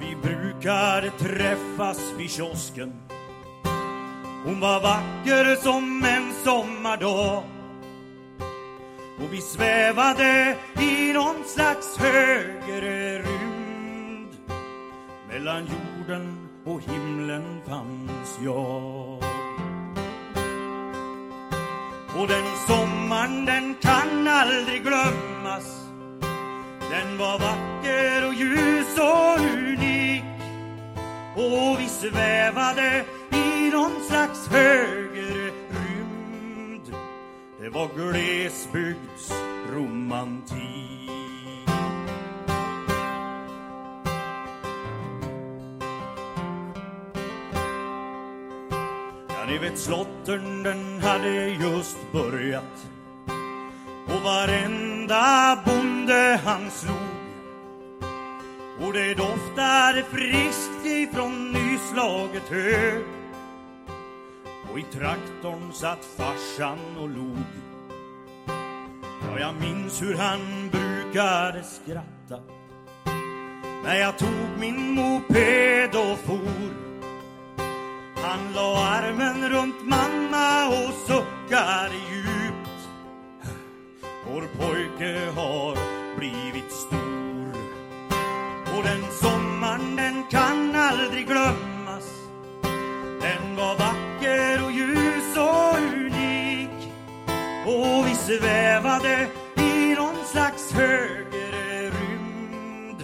vi brukar träffas vid kiosken. Hon var vacker som en sommardag. Och vi svävade i någon slags högre rymd. Mellan jorden och himlen fanns jag. Och den sommaren den kan aldrig glömmas. Den var vacker och ljus och unik. Och vi svävade i någon slags högre rymd. Det var glesbygdsromantik. Ja, ni vet slottern den hade just börjat. Och varenda bonde han slog. Och det doftar friskt ifrån nyslaget hö. Och i traktorn satt farsan och log. Ja, jag minns hur han brukade skratta. När jag tog min moped och for. Han la armen runt mamma och suckade djupt. Vår pojke har blivit stor. Den sommeren, den kan aldri glemmes. Den var vacker og ljus og unik. og vi svevade i noen slags høyere rymd.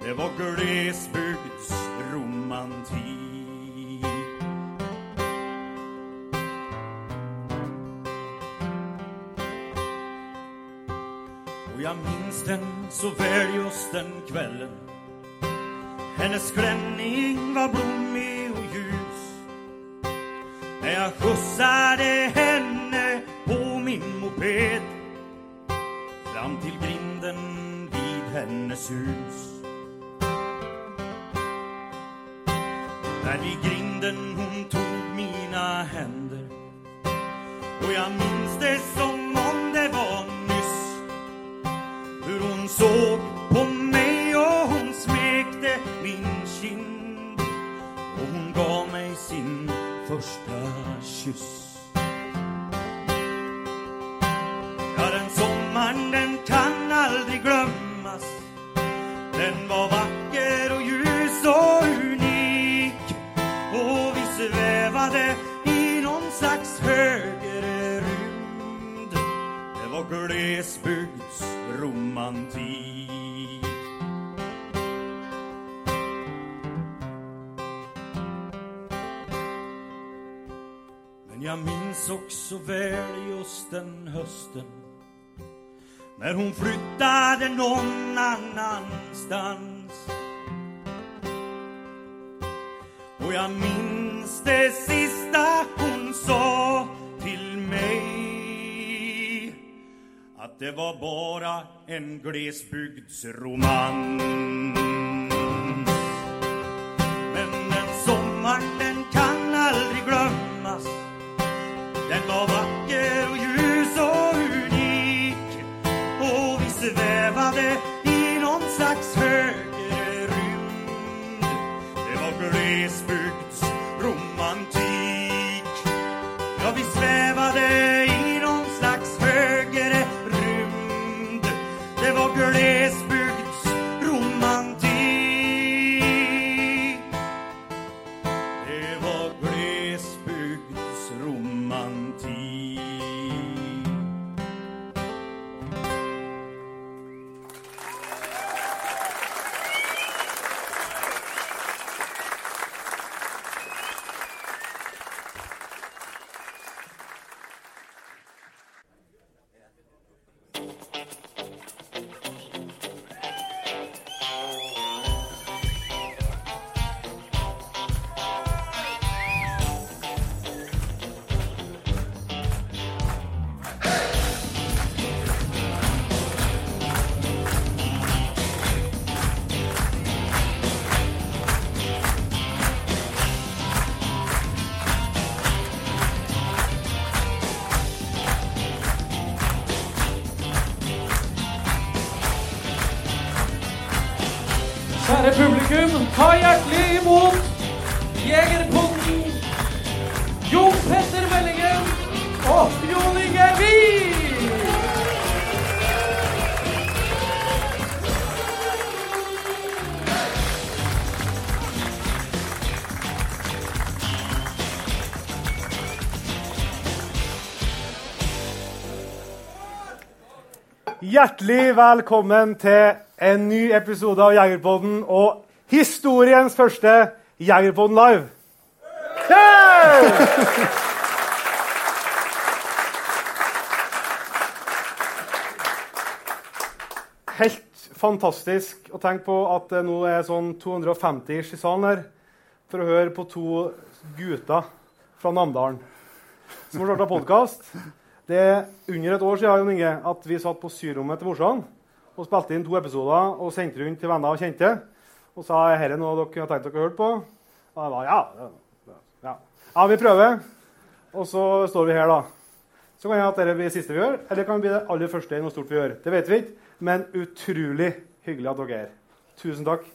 Det var glesbygdsromantik. Og jeg minns den så vel just den kvällen. Hennes klänning var blommig och ljus. När jag skjutsade henne på min moped fram till grinden vid hennes hus. Där vid grinden hon tog mina händer och jag minns det som om det var nyss hur hon såg och meg sin første kyss. Ja, den sommaren den kan aldri glemmes. Den var vacker og ljus og unik Og vi svevade i noen slags høyere rund. Det var glesbygdsromantik. Men jag minns också väl just den hösten när hon flyttade någon annanstans. Och jag minns det sista hon sa till mig att det var bara en glesbygdsromans. Hjertelig velkommen til en ny episode av Jegerpodden og historiens første Jegerpodden live. Yeah! Helt fantastisk å tenke på at det nå er sånn 250 i salen her for å høre på to gutter fra Namdalen som har starta podkast. Det er under et år siden Jon Inge, at vi satt på syrommet til morsan og spilte inn to episoder og sendte rundt til venner og kjente. Og sa er dette noe dere har tenkt dere å høre på. Og jeg var ja, ja, ja, vi prøver. Og så står vi her, da. Så kan det at dette blir det siste vi gjør, eller det kan bli det aller første i noe stort vi gjør. Det vet vi ikke, men utrolig hyggelig at dere er her. Tusen takk.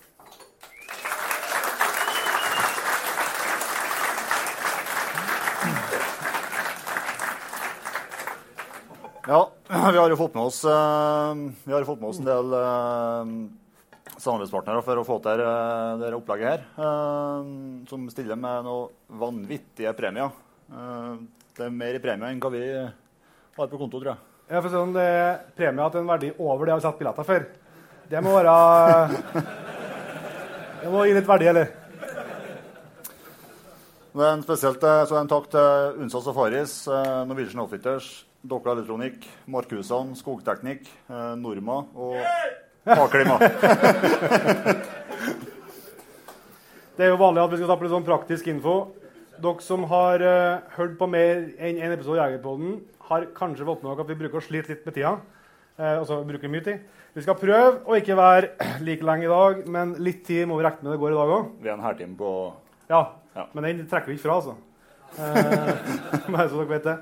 Ja, vi har jo fått med oss, eh, vi har fått med oss en del eh, samarbeidspartnere for å få til eh, dette opplegget her. eh, som stiller med noen vanvittige premier. Eh, det er mer i premie enn hva vi har på konto, tror jeg. Ja, for sånn, det er premie til en verdi over det jeg har satt billetter for. Det må være Det må gi litt verdi, eller? Er spesielt eh, så en takk til Unsa Safaris, Faris, Norwegian Outfitters, Dokka Elektronikk, Markhusene, Skogteknikk, eh, Norma og Haklima. Det er jo vanlig at vi skal ta på litt sånn praktisk info. Dere som har eh, hørt på mer enn én en episode av Jegerpodden, har kanskje fått med dere at vi bruker å slite litt med tida. Eh, altså bruker mye tid. Vi skal prøve å ikke være like lenge i dag, men litt tid må vi regne med det går i dag òg. Vi er en halvtime på Ja, Ja. men den trekker vi ikke fra, altså. Eh, bare så dere vet det.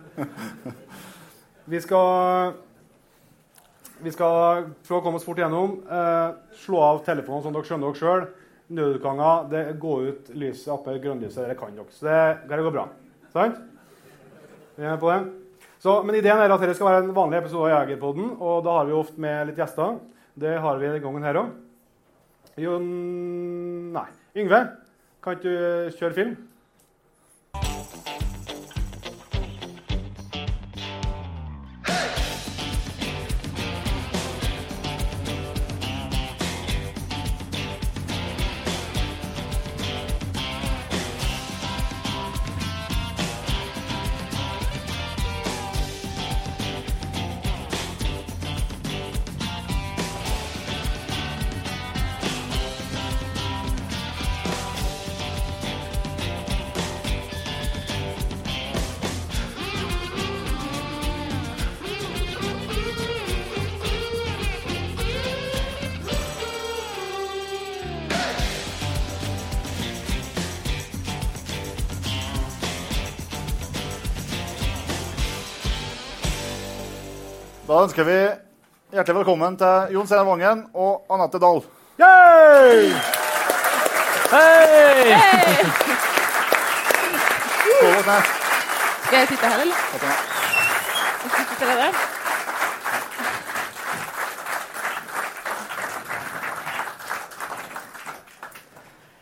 Vi skal vi skal prøve å komme oss fort gjennom. Eh, slå av telefonen, som dere skjønner dere sjøl. Nødutganger. Det går ut lyset attmed grønnlyset. Det kan dere. Så det, det går bra. Sant? Vi er på det? Så, men ideen er at dette skal være en vanlig episode av Jegerpodden. Og da har vi ofte med litt gjester. Det har vi denne gangen her òg. Jon Nei. Yngve, kan ikke du kjøre film? Ønsker vi hjertelig velkommen til Jon Steinar Vangen og Anette Dahl. Yay! Hei! Skål og ned. Skal jeg sitte her, eller? Jeg der.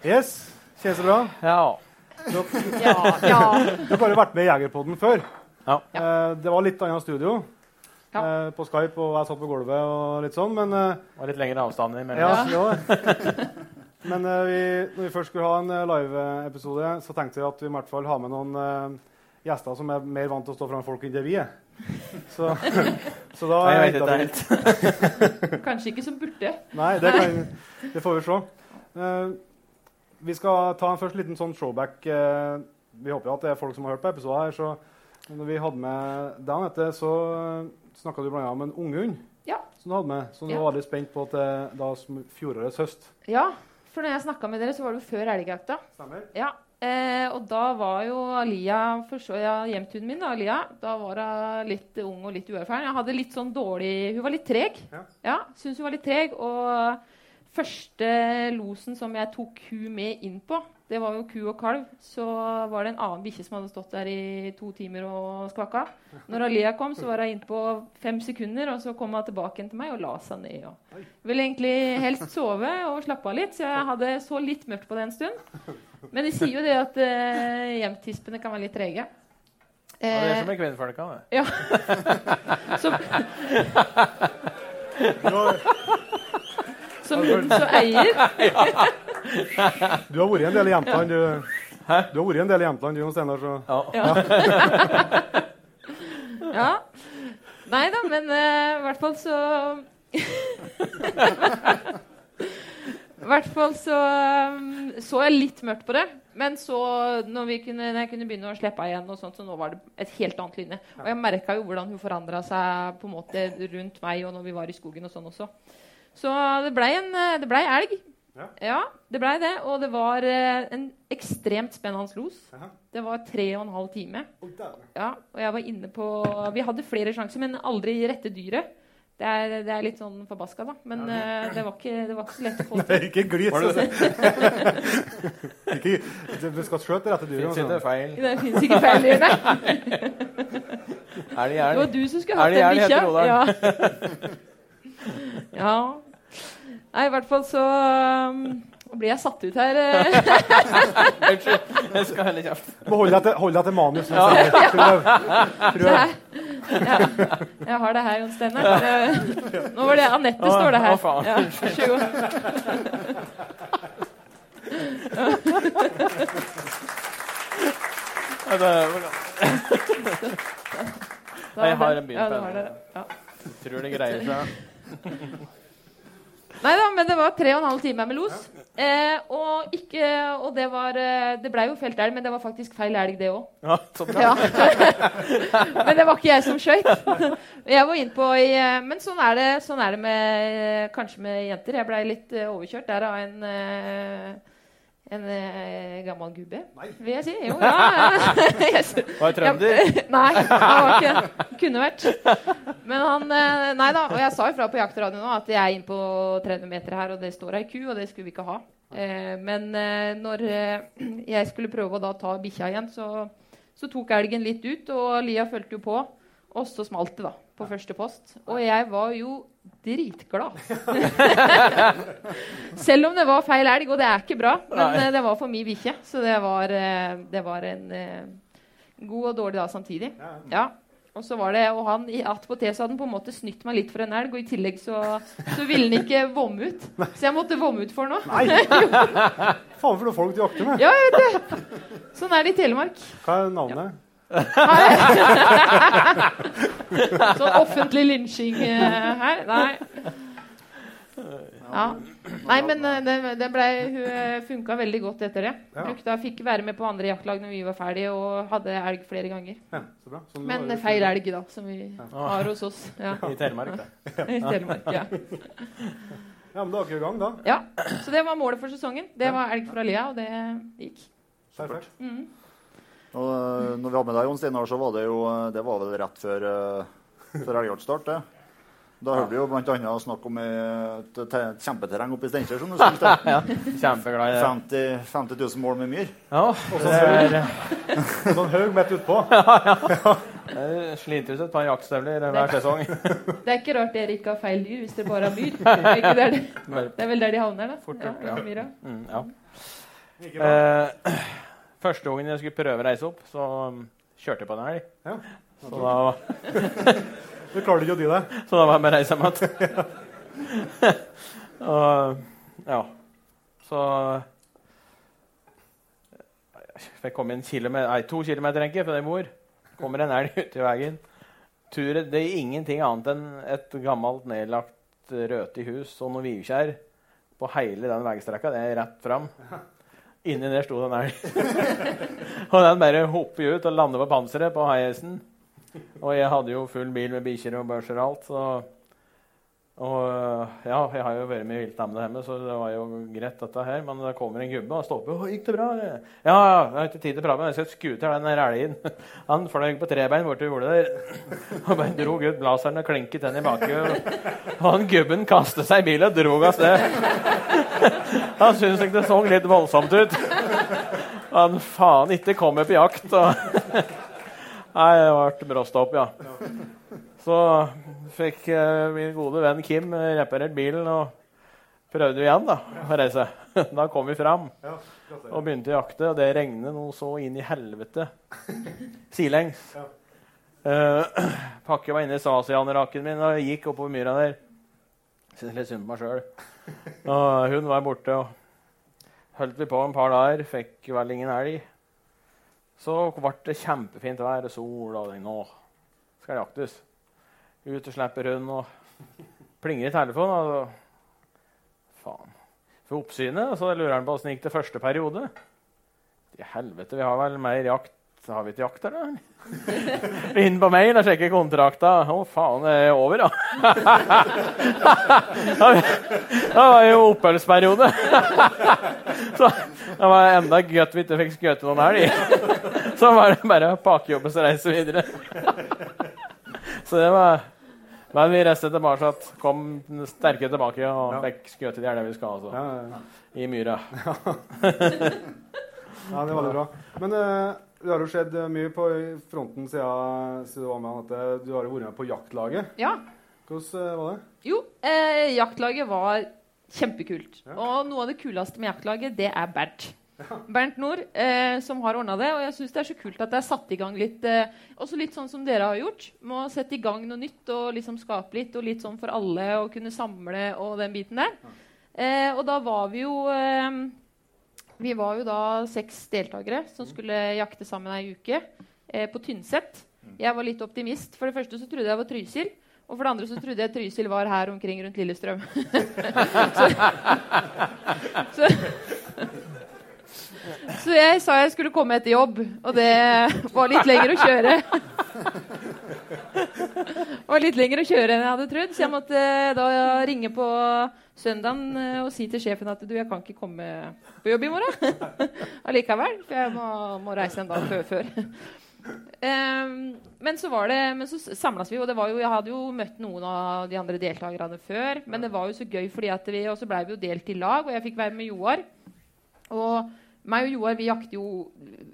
Yes. Kjennes det bra? Ja. Du, Ja, ja. du har bare vært med i Jegerpodden før. Ja. Eh, det var litt annet studio Ja. eh, på Skype, og jeg satt på gulvet og litt sånn, men eh, Det litt lengre avstand imellom. Ja, ja. Men eh, vi, når vi først skulle ha en eh, live-episode, så tenkte vi at vi i hvert fall har med noen eh, gjester som er mer vant til å stå foran folk enn det vi er. Så, så da Nei, jeg vet ikke helt. Kanskje ikke som burde. Nei, det, kan, det får vi se. Uh, vi skal ta en først liten sånn showback. Uh, vi håper jo at det er folk som har hørt på episoden her. Så når vi hadde med deg, Anette, så uh, snakka du bl.a. om en unghund Ja. som du hadde med. Som du Ja. var litt spent på til da som fjorårets høst. Ja, for når jeg snakka med dere, så var det jo før elgjakta. Stemmer? Ja. Eh, og da var jo Alia for ja, Hjemtunen min, da, Alia, da var hun litt ung og litt uerfaren. Jeg hadde litt sånn dårlig Hun var litt treg. Ja. Ja, Syns hun var litt treg. Og første losen som jeg tok hun med inn på, det var jo ku og kalv. Så var det en annen bikkje som hadde stått der i to timer og skvakka. Når Alia kom, så var hun innpå fem sekunder, og så kom hun tilbake igjen til meg og la seg ned. Og ville egentlig helst sove og slappe av litt, så jeg hadde så litt mørkt på det en stund. Men de sier jo det at eh, hjemtispene kan være litt trege. Ja, det er Eh, som med kvinnfolka. det. ja. så, som, så eier Du har vært en del i Jämtland, du. Du har vært en del i Jämtland, du, Steinar. Så. Ja. Ja. ja. Nei da, men i i hvert fall så I hvert fall så um, så jeg litt mørkt på det. Men så, når, vi kunne, når jeg kunne begynne å slippe igjen, og sånt, så nå var det et helt annet linje Og jeg merka jo hvordan hun forandra seg på en måte rundt meg og når vi var i skogen. og sånn også. Så det blei det ble elg. Ja. det blei det. Og det var eh, en ekstremt spennende los. Aha. Det var tre og en halv time. Oh. Ja, og jeg var inne på Vi hadde flere sjanser, men aldri rette dyret. Det er, det er litt sånn forbaska, da. Men eh, det, var ikke, det var ikke så lett å få til. Nei, ikke glis. Det altså. ikke, du skal skjøte rette dyret. Fins ikke Altså. feil. Det fins ikke feil dyr, nei. Er det Det var du som skulle hatt det den bikkja. Ja. ja. Nei, i hvert fall så um, blir jeg satt ut her. eh. Unnskyld. Jeg skal heller kjeft. Må Hold deg til, hold deg til manus. Ja. Her, ja, jeg har det her, Jon Steinar. Nå var det Anette, Å, står det her. å, faen. Ja, vær så god. Ja, Jeg har en Ja, det. Ja. Tror det greier seg. Nei da, men det var tre og en halv time med los. Eh, og, ikke, og det var eh, Det blei jo felt elg, men det var faktisk feil elg, det òg. Ja, så. Ja. men det var ikke jeg som skøyt. Jeg var innpå i eh, Men sånn er det, sånn er det med, kanskje med jenter. Jeg blei litt eh, overkjørt der av en eh, en eh, gammel gubbe, vil jeg si. Jo, ja. ja. Yes. Var det trønder? Ja, nei, han var ikke det. Kunne vært. Men han eh, Nei da. Og jeg sa ifra på jaktradioen nå at jeg er inne på 30 meter her, og det står ei ku, og det skulle vi ikke ha. Eh, men eh, når eh, jeg skulle prøve å da ta bikkja igjen, så, så tok elgen litt ut, og Lia fulgte jo på. Og så smalt det, da, på første post. Og jeg var jo dritglad. Selv om det var feil elg, og det er ikke bra. Men Nei. eh, det var for min bikkje, så det var, eh, det var en eh, god og dårlig dag samtidig. Ja. Og så var det, og han i attpåtil hadde han på en måte snytt meg litt for en elg, og i tillegg så, så ville han ikke vomme ut. Så jeg måtte vomme ut for noe. Faen for noen folk du jakter med. Ja, vet du. Sånn er det i Telemark. Hva er navnet? Sånn offentlig lynsjing eh, her. Nei. Ja. Nei, men eh, det, det ble, hun funka veldig godt etter det. Ja. Brukte, fikk være med på andre jaktlag når vi var ferdige, og hadde elg flere ganger. Ja, så bra. Sånn Men det. feil elg, da, som vi har hos oss. Ja. I Telemark, det. I Telemark, ja. Ja, men da er dere i gang, da. ja. Så det var målet for sesongen. Det var elg fra Lia, og det gikk. Perfekt. Mhm. Og eh, når vi hadde med deg, Jon Steinar, så var det jo eh, Det var vel rett før, uh, før elgjaktstart, det. Da hørte vi jo bl.a. snakk om et, et kjempeterreng oppe i Steinkjer som du skulle. Ja, Kjempeglad i 50, 50 000 mål med myr. Ja, det er, Sånn haug midt utpå. jeg sliter ut et par jaktstøvler hver sesong. Det er ikke rart dere ikke har feil dyr hvis dere bare har myr. Er ikke det, det? det er vel der de havner, da. Fort ja, ja. myra. Mm, ja. Ikke. Eh, første gangen jeg skulle prøve å reise opp, så um, kjørte jeg på en elg. Ja. Så da, Du klarte ikke å dy deg. så da var jeg med å reise hjem igjen. Og ja. Så Jeg kom en kilometer, nei, to kilometer egentlig, fra der jeg bor. Kommer en elg uti veien. Turet, det er ingenting annet enn et gammelt, nedlagt rødt i hus og noen vivkjær på hele den veistrekka. Det er rett fram. Inni der sto det en elg. og den bare hopper ut og lander på panseret på heisen. Og jeg hadde jo full bil med bikkjer og børser og alt, så Og ja, jeg har jo vært med i viltnemnda hjemme, så det var jo greit, dette her. Men det kommer en gubbe og stopper. 'Å, gikk det bra?' eller?» 'Ja, ja, jeg har ikke tid til å prate, men jeg skal skute den elgen.' Han fløy på trebein borti jordet der og bare dro ut blaseren og klinket den i bakhjulet. Og han gubben kastet seg i bilen og dro av sted. Han syntes ikke det så litt voldsomt ut. Han faen ikke kom på jakt. Og Nei, det ble bråstopp, ja. Så fikk eh, min gode venn Kim eh, reparert bilen, og prøvde igjen da, å reise. Da kom vi fram og begynte å jakte, og det regnet noe så inn i helvete sidelengs. Ja. Eh, pakke var inne i Sasian-rakken min og gikk oppover myra der. Syntes litt synd på meg sjøl. Og hun var borte. og Holdt vi på en par dager, fikk vel ingen elg. Så ble det kjempefint vær og sol, og nå skal det jaktes. Ut og slipper hund og plinger i telefonen. Og faen. For oppsynet så lurer han på åssen det gikk til første periode. I helvete, vi har vel mer jakt Har vi ikke jakt, eller? Inn på mail og sjekke kontrakta. Å, faen, det er over, ja. Det var jo oppholdsperiode. Så det var enda godt vi ikke fikk skutt noen elg. Så var det bare å pakke jobben og reise videre. Så det var Men vi reiste tilbake. Kom sterke tilbake og Ja. fikk skutt i det vi skal. Altså. Ja, ja, ja. I myra. ja, det var veldig bra. Men uh, det har jo skjedd eh, mye på fronten siden, siden du var med. Anette. Du har jo vært med på jaktlaget. Ja. Hvordan eh, var det? Jo, eh, jaktlaget var kjempekult. Ja. Og noe av det kuleste med jaktlaget, det er Bernt. Bernt Nord, eh, som har ordna det. Og jeg syns det er så kult at det er satt i gang litt eh, Også litt sånn som dere har gjort. Med å sette i gang noe nytt og liksom skape litt, og litt sånn for alle og kunne samle og den biten der. Eh, og da var vi jo eh, Vi var jo da seks deltakere som skulle jakte sammen ei uke eh, på Tynset. Jeg var litt optimist. For det første så trodde jeg var Trysil. Og for det andre så trodde jeg Trysil var her omkring rundt Lillestrøm. så, så, så jeg sa jeg skulle komme etter jobb, og det var litt lenger å kjøre. Det var litt lenger å kjøre enn jeg hadde trodd, så jeg måtte eh, da ringe på søndagen eh, og si til sjefen at du, jeg kan ikke komme på jobb i morgen allikevel, for jeg må, må reise en dag før. før. Um, men så var det, men så samlas vi, og det var jo, jeg hadde jo møtt noen av de andre deltakerne før. Men det var jo så gøy, fordi at vi, og så blei vi jo delt i lag, og jeg fikk være med Joar. Og meg og Joar vi jakter jo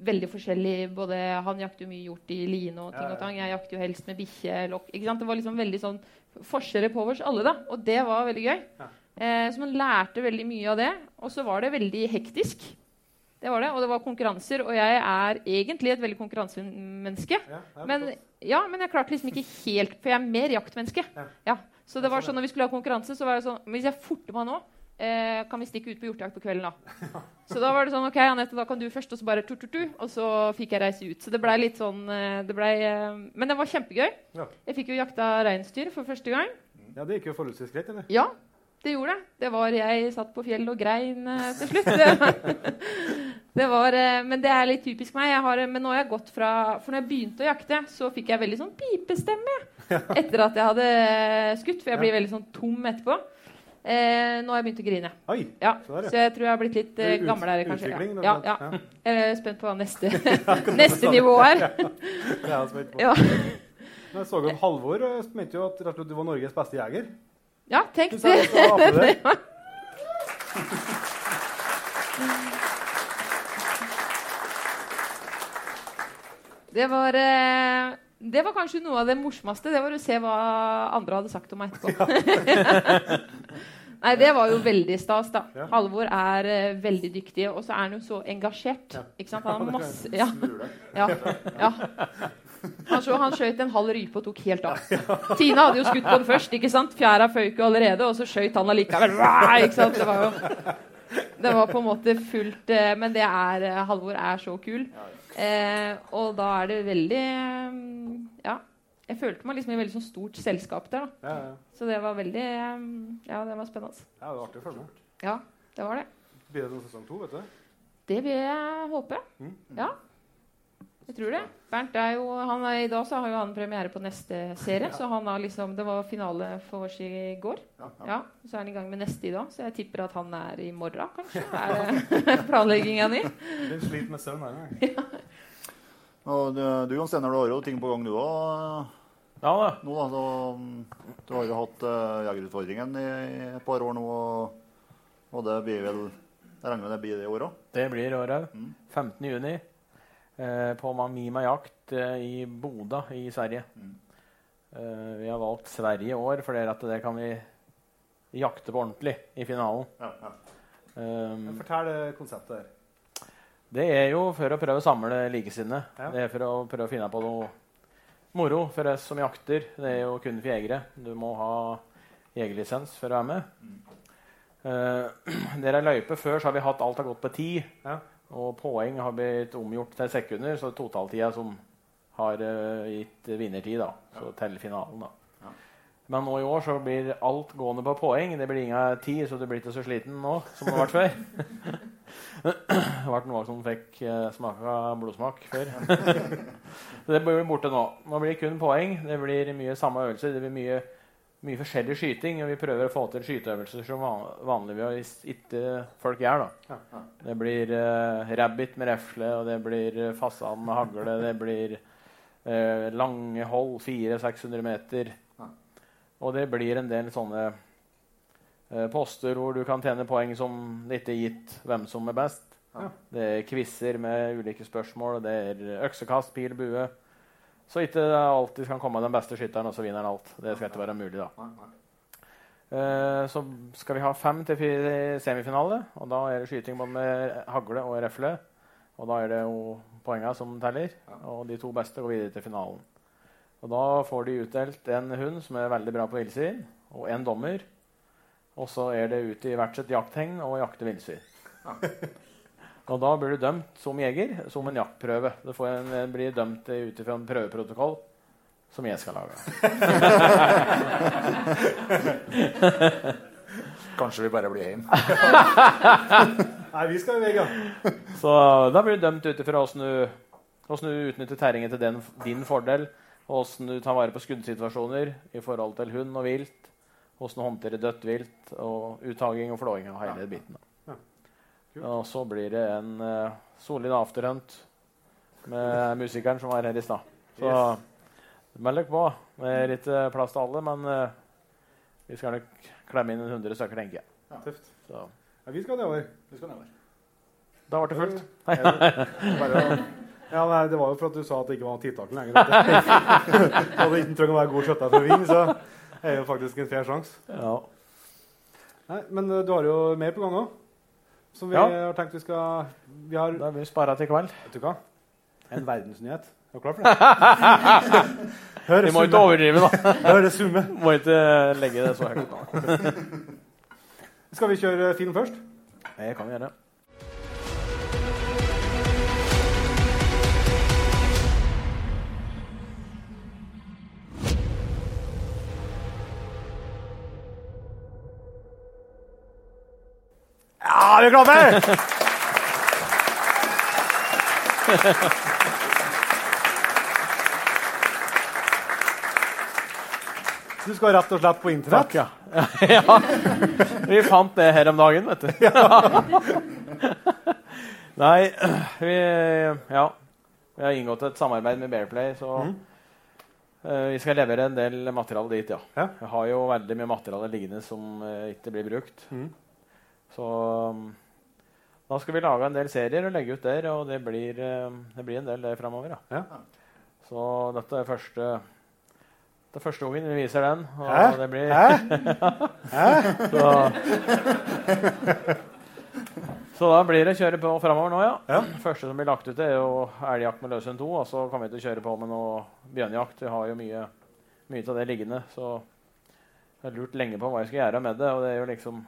veldig forskjellig. Både, han jakter jo mye hjort i line og ting og tang. Jeg jakter jo helst med bikkje. Det var liksom veldig sånn forskjeller på oss alle, da. Og det var veldig gøy. Ja. Eh, så man lærte veldig mye av det. Og så var det veldig hektisk. Det var det, Og det var konkurranser. Og jeg er egentlig et veldig konkurransemenneske. Ja, Men, ja, men jeg klarte liksom ikke helt For jeg er mer jaktmenneske. Ja. Ja. Så det var sånn når vi skulle ha konkurranse, så var det sånn Hvis jeg forter meg nå, eh, kan vi stikke ut på hjortejakt på kvelden da? Så da var det sånn OK, Anette, da kan du først, og så bare tu-tu-tu. Og så fikk jeg reise ut. Så det blei litt sånn eh, det ble, eh, Men det var kjempegøy. Ja. Jeg fikk jo jakta reinsdyr for første gang. ja, det gikk jo forholdsvis greit, eller? Ja, det gjorde det. Det var Jeg satt på fjellet og grein eh, til slutt. Det, var, men det er litt typisk meg. Har, men nå har jeg gått fra For når jeg begynte å jakte, så fikk jeg veldig sånn pipestemme etter at jeg hadde skutt. For jeg blir veldig sånn tom etterpå. Eh, nå har jeg begynt å grine. Oi! Ja, Så. Så jeg tror jeg har blitt litt eh, gammel her, kanskje. Ja, ja. Jeg er spent på hva neste, neste nivå er. Det er jeg spent på. Jeg så jo Halvor eh, mente jo at du var Norges beste jeger. Ja, tenk det. Det var, eh, det var kanskje noe av det morsomste. Det var å se hva andre hadde sagt om meg etterpå. Nei, det var jo veldig stas, da. Ja. Halvor er uh, veldig dyktig, og så er han jo så engasjert. Ikke sant? Han har masse Ja. ja, ja. Han, så, han skjøt en halv rype og tok helt av. Tina hadde jo skutt på den først. ikke sant? Fjæra føyk jo allerede, og så skøyt han allikevel. Ikke sant? Det var jo det var på en måte fullt uh, Men det er uh, Halvor er så kul. Uh, og da er det veldig eh, Ja. Jeg følte meg liksom i et veldig sånn stort selskap der. da. Ja, ja. Så det var veldig eh, Ja, det var spennende. ja, det var artig å følge med. Ja, det var det. Blir det noen sesong to, vet du? Det vil jeg håpe. Mm. Ja. Jeg tror det. Bernt er jo, han er, I dag så har jo han premiere på neste serie. Så han har liksom, Det var finale for oss i går. Ja, ja. Ja, Så er han i gang med neste i dag. Så jeg tipper at han er i morgen, kanskje. Er planlegginga di? Litt slit med søvn her. Og du, du Jon Steinar, du har jo ting på gang du òg Ja det. nå. da. Så, du har jo hatt uh, Jegerutfordringen i, i et par år nå, og, og det blir vel Jeg regner med det blir det i år òg? Det blir i år òg. Mm. 15. juni eh, på Mamima jakt eh, i Boda i Sverige. Mm. Eh, vi har valgt Sverige i år fordi at det kan vi jakte på ordentlig i finalen. Ja, ja. Um, Fortell eh, konseptet her. det er jo for å prøve å samle likesinnede. Ja. Det er for å prøve å finne på noe moro for oss som jakter. Det er jo kun for jegere. Du må ha jegerlisens for å være med. Uh, der er løype før, så har vi hatt alt har gått på ti. Ja. Og poeng har blitt omgjort til sekunder, så totaltida som har uh, gitt vinnertid, da. Så til finalen, da. Ja. Men nå i år så blir alt gående på poeng. Det blir ingen tid, så du blir ikke så sliten nå som det har vært før. det ble noe som fikk smaka smake av blodsmak før. så det blir borte nå. Nå blir det kun poeng. Det blir mye samme øvelser. Det blir mye, mye forskjellig skyting. Og vi prøver å få til skyteøvelser som van- vanligvis ikke folk gjør. da. Det blir uh, rabbit med refle, og det blir eh, fasan med hagle. Det blir uh, lange hold, 400-600 meter. Og det blir en del sånne eh, poster hvor du kan tjene poeng som det ikke er gitt hvem som er best. Ja. Det er quizer med ulike spørsmål, det er øksekast, pil, bue. Så ikke alltid kan komme den beste skytteren, og så vinner han alt. Det skal ikke være mulig, da. Eh, så skal vi ha fem til semifinale. Og da er det skyting både med hagle og refle. Og da er det jo poengene som teller. Og de to beste går videre til finalen. Og da får de utdelt en hund som er veldig bra på villsvin, og en dommer. Og så er det ut i hvert sitt jakthegn og jakte villsvin. Og da blir du dømt som jeger som en jaktprøve. Du får en, blir dømt ut ifra en prøveprotokoll som jeg skal lage. Kanskje vi bare blir hjemme. Nei, vi skal i ja. Så da blir du dømt ut ifra åssen du, hvordan du utnytter terrenget til den, din fordel, åssen du tar vare på skuddsituasjoner i forhold til hund og vilt, åssen håndtere dødt vilt, og uttaging og flåing av hele biten. Ja. Og så blir det en uh, solid afterhunt med musikeren som var her i stad. Så meld dere på. Det er ikke plass til alle, men uh, vi skal nok klemme inn en 100 stykker, tenker jeg. Tøft. Så Ja, vi skal nedover. Vi skal nedover. da ble det fullt. Ja, nei, Det var jo for at du sa at det ikke var tiltak lenger. Og det ikke trenger å være god skjøtter for å vinne, så er jo faktisk en fair sjanse. Ja. Nei, Men eh, du har jo mer på gang òg. Som vi Ja. har tenkt vi skal Vi har Da vil vi spara til kveld. Vet du hva? En verdensnyhet. Er du klar for det? Hør Vi må ikke overdrive, da. Hør det summe. Må ikke legge det så høyt. Skal vi kjøre film først? Det kan vi gjøre. Klare! Du skal rett og slett på internett? Ja. ja. Vi fant det her om dagen, vet du. Nei, vi Ja. Vi har inngått et samarbeid med Bearplay, så eh, vi skal levere en del materiale dit, ja. Ja. Vi har jo veldig mye materiale liggende som uh, ikke blir brukt. Mhm. Så um, da skal vi lage en del serier og legge ut der, og det blir, eh, det blir en del der framover. Ja. Ja. Så dette er første det første gangen vi viser den. Og Hæ? det blir Hæ? så, så da blir det å kjøre på framover nå, ja. Ja. Første som blir lagt ut, er jo elgjakt med løshund 2. Og så kommer vi til å kjøre på med noe bjørnejakt. Vi har jo mye, mye av det liggende. Så jeg har lurt lenge på hva jeg skal gjøre med det. Og det er jo liksom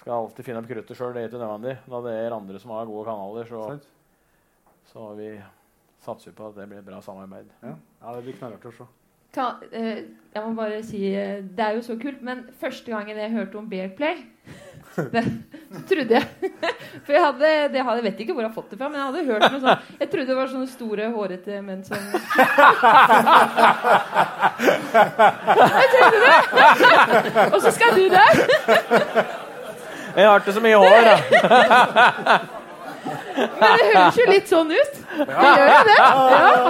Skal alltid finne opp kruttet sjøl, det er ikke nødvendig. Da det er andre som har gode kanaler, så, så vi satser på at det blir et bra samarbeid. Ja. ja, det blir knallhardt å se. Ta, eh, jeg må bare si eh, Det er jo så kult, men første gangen jeg hørte om Bearplay det, trodde jeg. For jeg hadde, det hadde, jeg vet ikke hvor jeg har fått det fra, men jeg hadde hørt noe sånt. Jeg trodde det var sånne store, hårete menn som Jeg trodde det! Og så skal du der! Jeg har ikke så mye hår, da. Men det høres jo litt sånn ut. Det gjør jo det. Ja.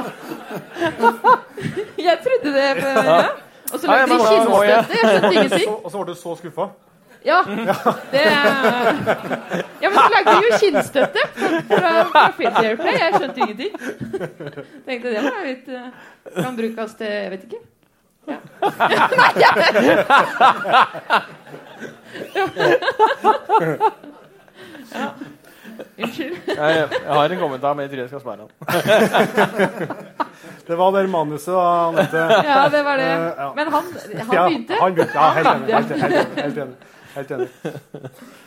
Jeg trodde det. Ja. Og så Ja, lagde de kinnstøtte. Jeg skjønte ingenting. Og så ble du så skuffa. Ja, det Ja, men så lagde de jo kinnstøtte fra, fra Filter Airplay. Jeg skjønte ingenting. Tenkte det var litt uh, Kan brukes til Jeg vet ikke. Ja. Nei, jeg ja. Unnskyld. Jeg, jeg har en kommentar, men jeg tror jeg skal spare den. Det var det manuset, da, Anette. Ja, det var det. Eh. Men han, han Ja, begynte. Han begynte. Ja, helt enig. Helt, enig, helt, enig, helt enig.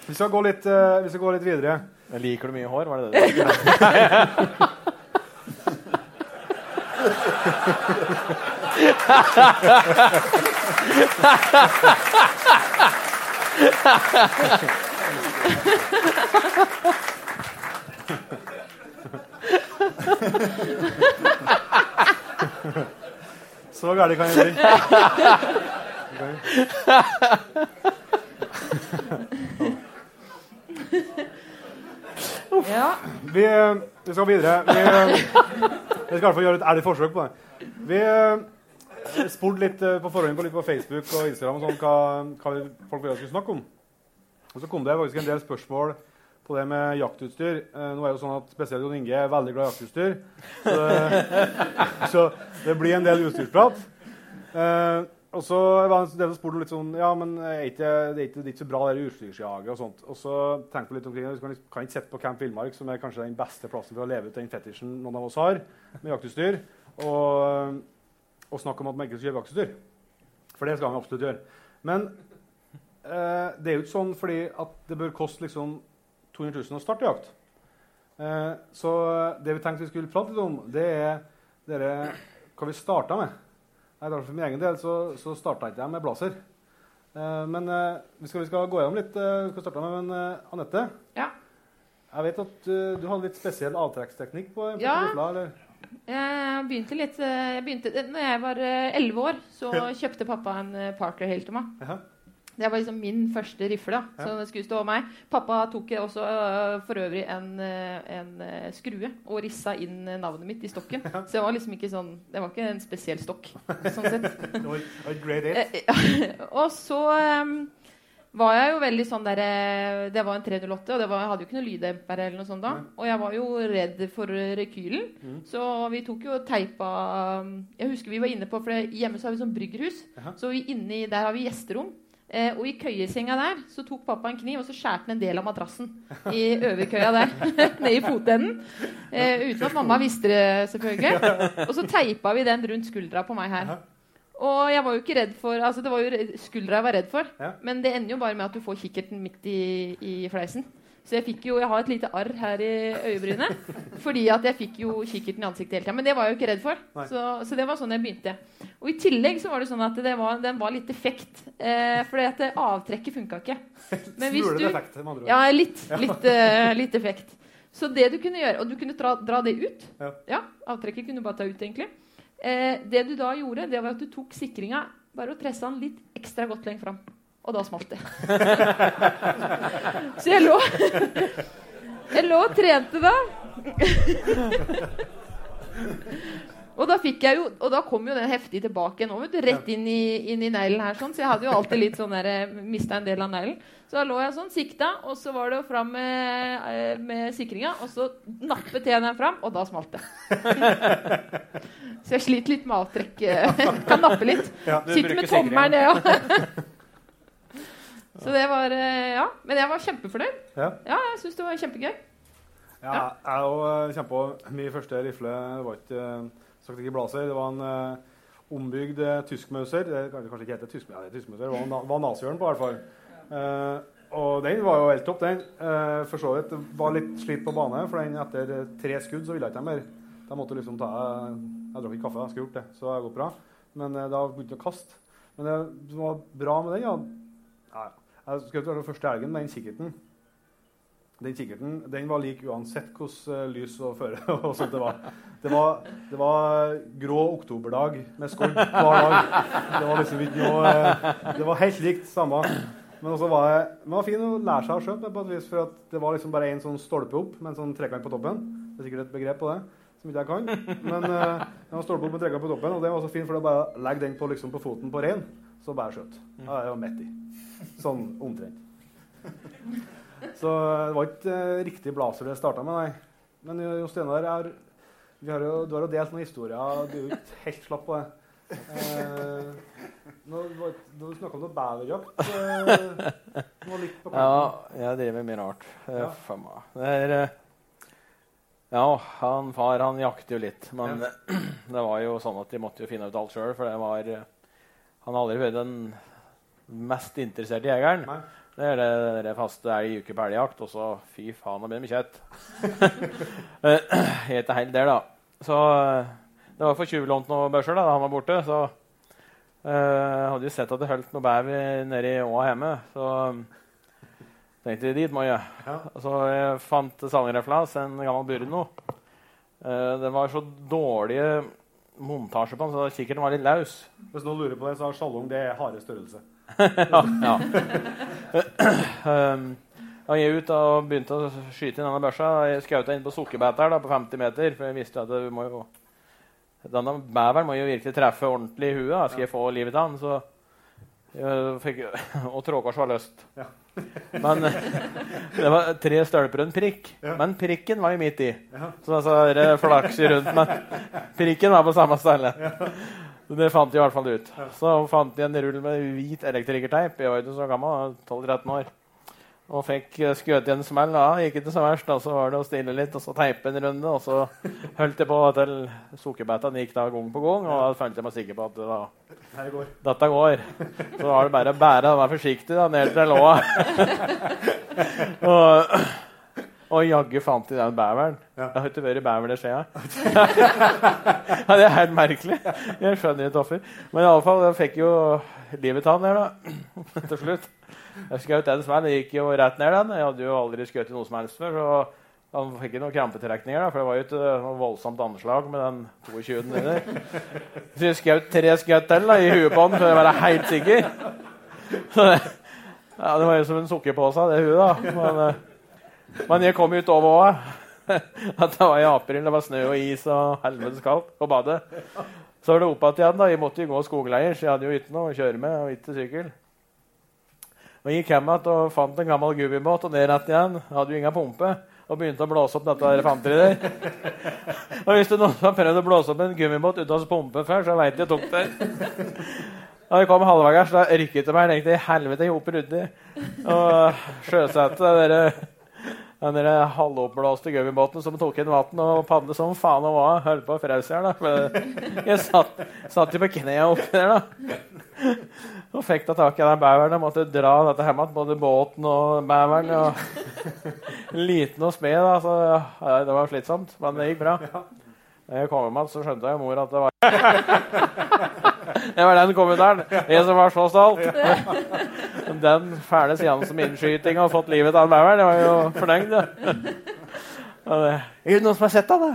Vi skal gå litt, uh, vi skal gå litt videre. Jeg liker du mye hår? Var det det? du skulle? Så gærent kan det bli. Ja. Vi, vi skal videre. Vi, vi skal i hvert fall gjøre et ærlig forsøk på det. Vi spurte litt eh, på forhånd på, på Facebook og Instagram og sånn, hva, hva folk ville skulle snakke om. Og så kom det faktisk en del spørsmål på det med jaktutstyr. Eh, nå er det jo sånn at Spesielt Jon Inge er veldig glad i jaktutstyr. Så det, så det blir en del utstyrsprat. Eh, og så var det en del som spurte litt sånn Ja, men er ikke, det, er ikke, det er så bra det utstyrsjaget og sånt. Og så tenkte vi litt omkring. Vi kan, kan ikke sette på Camp Villmark, som er kanskje den beste plassen for å leve ut den fetisjen noen av oss har med jaktutstyr, og, og snakke om at man ikke skal kjøpe jaktutstyr. For det skal man absolutt gjøre. Men eh, det er jo ikke sånn fordi at det bør koste liksom 200 000 å starte jakt. Eh, så det vi tenkte vi skulle prate litt om, det er dere, hva vi starta med. Nei, For min egen del så, så starta ikke jeg med blazer. Eh, men eh, vi, skal, vi skal gå gjennom litt eh, hva vi startet med. Men eh, Anette, Ja. jeg vet at uh, du hadde litt spesiell avtrekksteknikk på, på Ja. rifla? Jeg begynte litt eh, jeg begynte, Når jeg var elleve år, så kjøpte pappa en eh, Parker helt til meg. Det var liksom min første rifle. Ja. Så det skulle stå meg. Pappa tok også for øvrig en, en skrue og rissa inn navnet mitt i stokken. Så det var liksom ikke sånn Det var ikke en spesiell stokk. sånn sett. Det var det var et grade 8. Eh, og så var jeg jo veldig sånn der eh, Det var en 308, og det var, jeg hadde jo ikke noe lyddemper eller noe sånt da. Og jeg var jo redd for rekylen, Mm. så vi tok jo teipa Jeg husker vi var inne på For hjemme så har vi sånn bryggerhus, Aha. så vi inni der har vi gjesterom. Eh, og i køyesenga der så tok pappa en kniv og så skjærte han en del av madrassen i overkøya der. Ned i fotenden. Eh, uten at mamma visste det, selvfølgelig. Og så teipa vi den rundt skuldra på meg her. Og jeg var jo ikke redd for altså Det var jo skuldra jeg var redd for. Ja. Men det ender jo bare med at du får kikkerten midt i, i fleisen. Så jeg fikk jo, jeg har et lite arr her i øyebrynet. Fordi at jeg fikk jo kikkerten i ansiktet hele tida. Men det var jeg jo ikke redd for. Så, så det var sånn jeg begynte. Og i tillegg så var det sånn at det var, den var litt defekt. Eh, fordi at avtrekket funka ikke. Men hvis du. Ja, litt, litt, uh, litt defekt. Så det du kunne gjøre Og du kunne dra, dra det ut. Ja. Avtrekket kunne du bare ta ut, egentlig. Eh, det du da gjorde, det var at du tok sikringa bare og pressa den litt ekstra godt lenger fram. Og da smalt det. Så jeg lå Jeg lå og trente da. Og da fikk jeg jo Og da kom jo den heftig tilbake nå, vet du. Rett inn i, inn i neglen her, sånn. Så jeg hadde jo alltid litt sånn der Mista en del av neglen. Så da lå jeg sånn, sikta, og så var det jo fram med, eh, med sikringa. Og så nappet jeg den fram, og da smalt det. så jeg sliter litt med avtrekk. eh, kan nappe litt. Ja, Sitter med tommelen, jeg òg. Så det var eh, Ja. Men jeg var kjempefornøyd. Ja. Ja, jeg syns det var kjempegøy. Ja, jeg òg kjempa min første rifle. Var ikke eh, sagt ikke blaser. Det var en eh, ombygd uh, tyskmauser. Det kan kanskje ikke hete tysk, ja, det er tyskmauser. Det var, na- nazihjørn på, i hvert fall. Eh, og den var jo helt topp, den. Uh, for så vidt var litt slitt på bane, for den etter eh, tre skudd så ville jeg ikke mer. Da måtte liksom ta Jeg drakk ikke kaffe, jeg skulle gjort det, så det går bra. Men uh, da begynte jeg å kaste. Men det som var bra med den, ja, Jeg være den første elgen med den kikkerten. Den kikkerten den var lik uansett hvordan eh, lys og føre og sånt det var. Det var, det var grå oktoberdag med skodd hver dag. Det var liksom ikke noe eh, Det var helt likt samme. Men også var det, det var fin å lære seg å skjøte på et vis, for det var liksom bare én sånn stolpe opp med en sånn trekant på toppen. Det er sikkert et begrep på det som ikke jeg kan. Men uh, det var stolpe opp med trekant på toppen, og det var så fint, for det bare legge den på, liksom, på foten på rein, så bare skjøt. Ja, jeg var midt i. Sånn omtrent. Så det var ikke uh, riktig blazer det starta med, nei. Men uh, Jo Steinar, du har jo delt noen historier. Du er jo ikke helt slapp på det. Eh, nå, du snakka om noe beverjakt. Eh, Ja, jeg driver mye rart. Eh, Ja. er eh, Ja, han far han jakter jo litt. Men det var jo sånn at de måtte jo finne ut alt sjøl, for det var eh, Han har aldri vært den mest interesserte jegeren. Nei. Det er det, det faste elg uke på elgjakt, og så fy faen, det blir mye kjøtt. Helt til helt der, da. Så eh, det var for tjuvlånt noen børser da han var borte. Så uh, hadde jo sett at det holdt noe bever nedi åa hjemme. Så tenkte jeg dit må jeg. Ja. Så jeg fant salgreflas, en gammel Burno. Uh, det var så dårlige montasje på den, så kikkerten var litt løs. Hvis noen lurer på det, så har sjalong det harde størrelse. ja. um, da gikk ut og begynte å skyte inn denne børsa. Jeg skjøt inn på sukkerbæter på 50 meter. For jeg visste at må jo, denne beveren må jo virkelig treffe ordentlig i huet. Da. Skal jeg få livet av den, så jeg fikk, Og trådkors var løst. Ja. Men det var tre stølper og en prikk. Ja. Men prikken var jo midt i. Ja. Så altså, flakser rundt. Men prikken var på samme sted. Det fant de i hvert fall ut. Så fant de en rull med hvit elektrikerteip. Jeg var ikke så gammel, 12-13 år. Og fikk eh, skutt i en smell. Da gikk ikke så verst. Og Så var det å stille litt, og så teipe en runde. Og så holdt jeg på til sukkerbetene gikk da gang på gang. Og da følte jeg meg sikker på at da, går. dette går. Så var det bare å bære og være forsiktig da, ned til låa. og, og jaggu fant de den beveren. Ja. Jeg har ikke vært bever det skjea. ja, det er helt merkelig. Jeg skjønner ikke hvorfor. Men iallfall, jeg fikk jo livet av den der, da. til slutt. Jeg skjøt den smell. Det gikk jo rett ned den. Jeg hadde jo aldri skutt noe som helst før. så han fikk ikke noen krampetrekninger, da, for det var jo ikke noe voldsomt anslag med den 22 under. Så jeg skjøt tre skudd til da, i huet på den for å være helt sikker. Så det, ja, det var jo som en sukkerpose, det huet, da. Men, eh, men jeg kom ut over òg. det var i april, det var snø og is og helvetes kaldt på badet. Så var det opp igjen. da, Jeg måtte jo gå skogleier, så jeg hadde jo ikke noe å kjøre med. og ikke sykkel. Og jeg gikk hjem igjen og fant en gammel gummibåt og ned rett igjen. Hadde jo ingen pumpe. Og begynte å blåse opp dette der. Og hvis er noen har prøvd å blåse opp en gummibåt uten å pumpe før, så veit jeg tok det. Da jeg kom halvveis, da rykket det meg. Jeg tenkte helvete, jeg hopper uti. Og sjøsetet, det derre den halvoppblåste gummibåten som tok inn vann og padlet som faen og hva. Holdt på å frelse her, da. For jeg satt, jo på knærne oppi der, da. Og fikk da tak i den beveren og måtte dra dette hjem igjen. Både båten og beveren. Og liten og smed, da. Så det var slitsomt. Men det gikk bra. Da jeg kom hjem igjen, så skjønte jeg mor at det var Det var den kommentaren. Jeg som var så stolt. Den fæle siden som innskyting har fått livet av beveren, det var jo fornøyd. det, er det noen som har sett deg, da?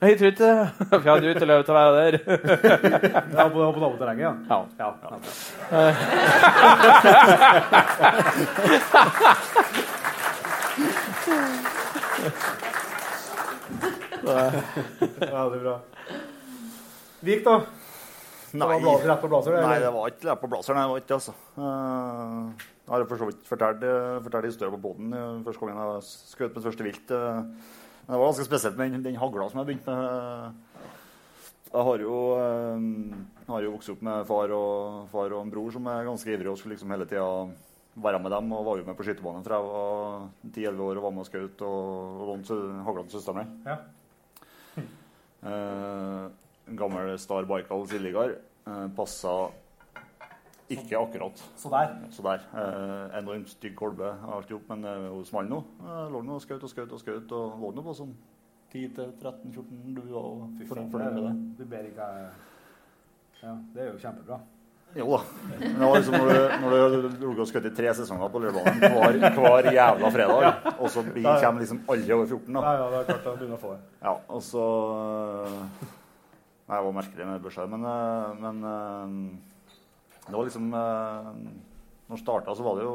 Jeg tror ikke det. For jeg hadde jo ikke lov til å være der. Ja, på, på naboterrenget, ja. Ja. ja. ja. Ja, det er bra. Vik, da? Det var blaser, på blaser? det, Nei, det var ikke rett på blaser. Nei, det var ikke altså. Eh, Jeg har for så vidt fortalt, eh, fortalt historien på båten eh, første gangen jeg skjøt mitt første vilt. Men det var ganske spesielt med den, den hagla som jeg begynte med. Jeg har jo, har jo vokst opp med far og, far og en bror som er ganske ivrig og skulle liksom hele tida være med dem. Og var jo med på skytebanen fra jeg var 10-11 år og var med og skjøt og, lånte hagla til søsteren min. Ja. Eh, en gammel Star Baikal Siljegar eh, passa ikke akkurat. Så der. Så der. Eh, enormt stygg kolbe har alt men eh, hun smalt nå. Eh, lå nå og skjøt og skjøt og skjøt og lå nå på sånn 10-13-14 duer og fornøyd med det. Du ber ikke Ja, det er jo kjempebra. Jo da. Men det var liksom når du, når du lå og skjøt i tre sesonger på Lørebanen hver, hver jævla fredag, og så blir- kommer liksom alle over 14, da. Ja, ja, det er klart å begynne å få det. Ja, og så Nei, jeg var merkelig med børsa, men, eh, men eh, det var liksom eh, Når det starta, så var det jo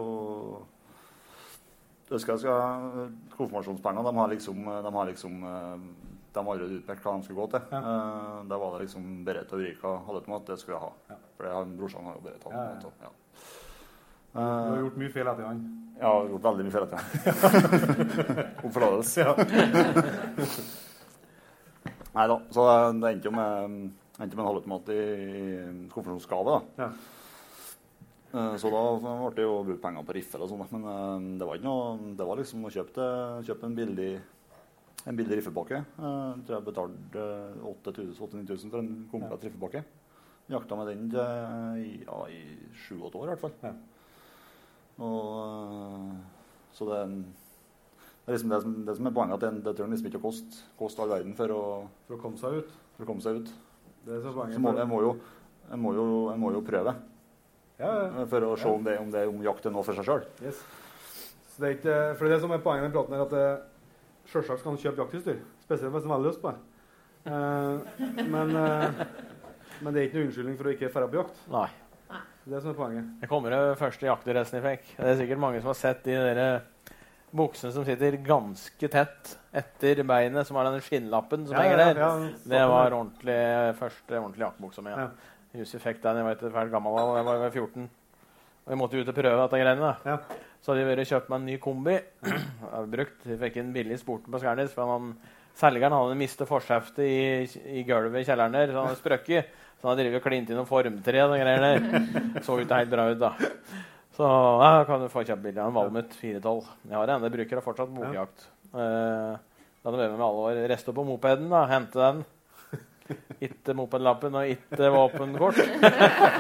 jeg husker jeg skal, Konfirmasjonspengene de har liksom, de har liksom de har allerede utpekt hva de skulle gå til. Ja. Da var det liksom Berit og Ulrika hadde på meg at det skulle jeg ha. Ja. For har brorsan har jo Berit hatt. Ja, ja. ja. Du har gjort mye feil etter han. jeg har gjort veldig mye feil etter Om forlatelse. Nei da. Så det endte jo med, endte med en halvautomat i, i konfirmasjonsgave. Ja. Eh, Så da ble det jo brukt penger på riffel og sånn. Men eh, det var ikke noe Det var liksom å kjøpe, kjøpe en billig en billig riffelpakke. Eh, Jeg tror jeg betalte 8000-9000 for en komplett riffelpakke. Jakta med den i, ja, i sju-åtte år i hvert fall. Ja. Og, eh, så det, det er liksom det, som, det som er poenget, at det, det trenger liksom ikke å koste, koste all verden for å, For å komme seg ut. for å komme seg ut. Det er så poenget. Så må, jeg, må jo, jeg, må jo, jeg må jo prøve Ja, ja. for å se om det, om det om jakt er noe for seg sjøl. Yes. Så det er ikke, for det som er poenget med praten er at det, selvsagt skal man kjøpe jaktutstyr. Spesielt hvis du har veldig lyst på det. Eh, men, eh, men det er ikke noen unnskyldning for å ikke dra på jakt. Nei. Det er det som er poenget. Det kommer det første jaktdressen jeg fikk. Det er sikkert mange som har sett de der buksene som sitter ganske tett etter beinet, som har den skinnlappen som henger der. ja, Det var ordentlig, første ordentlige jaktbuksa mi. Ja. Ja. Jussi fikk den, jeg var ikke fælt gammel da, jeg var 14. Og jeg måtte ut og prøve dette greiene. da. Ja. Så hadde jeg vært kjøpt meg en ny kombi. Jeg brukt, jeg fikk en billig sporten på Skernis. For han, selgeren hadde mistet forskjeftet i, i gulvet i kjelleren der. Så han hadde sprøkket. Så han hadde drevet og klint inn noen formtre og greier der. Så ikke helt bra ut, da. Så jeg kan du få kjøpt billigere En Valmut 412. Jeg har en, det bruker jeg fortsatt på bokjakt. Uh, da hadde jeg med meg alle år. Reiste på mopeden, da. Hente den. Ikke mopedlappen og ikke våpenkort.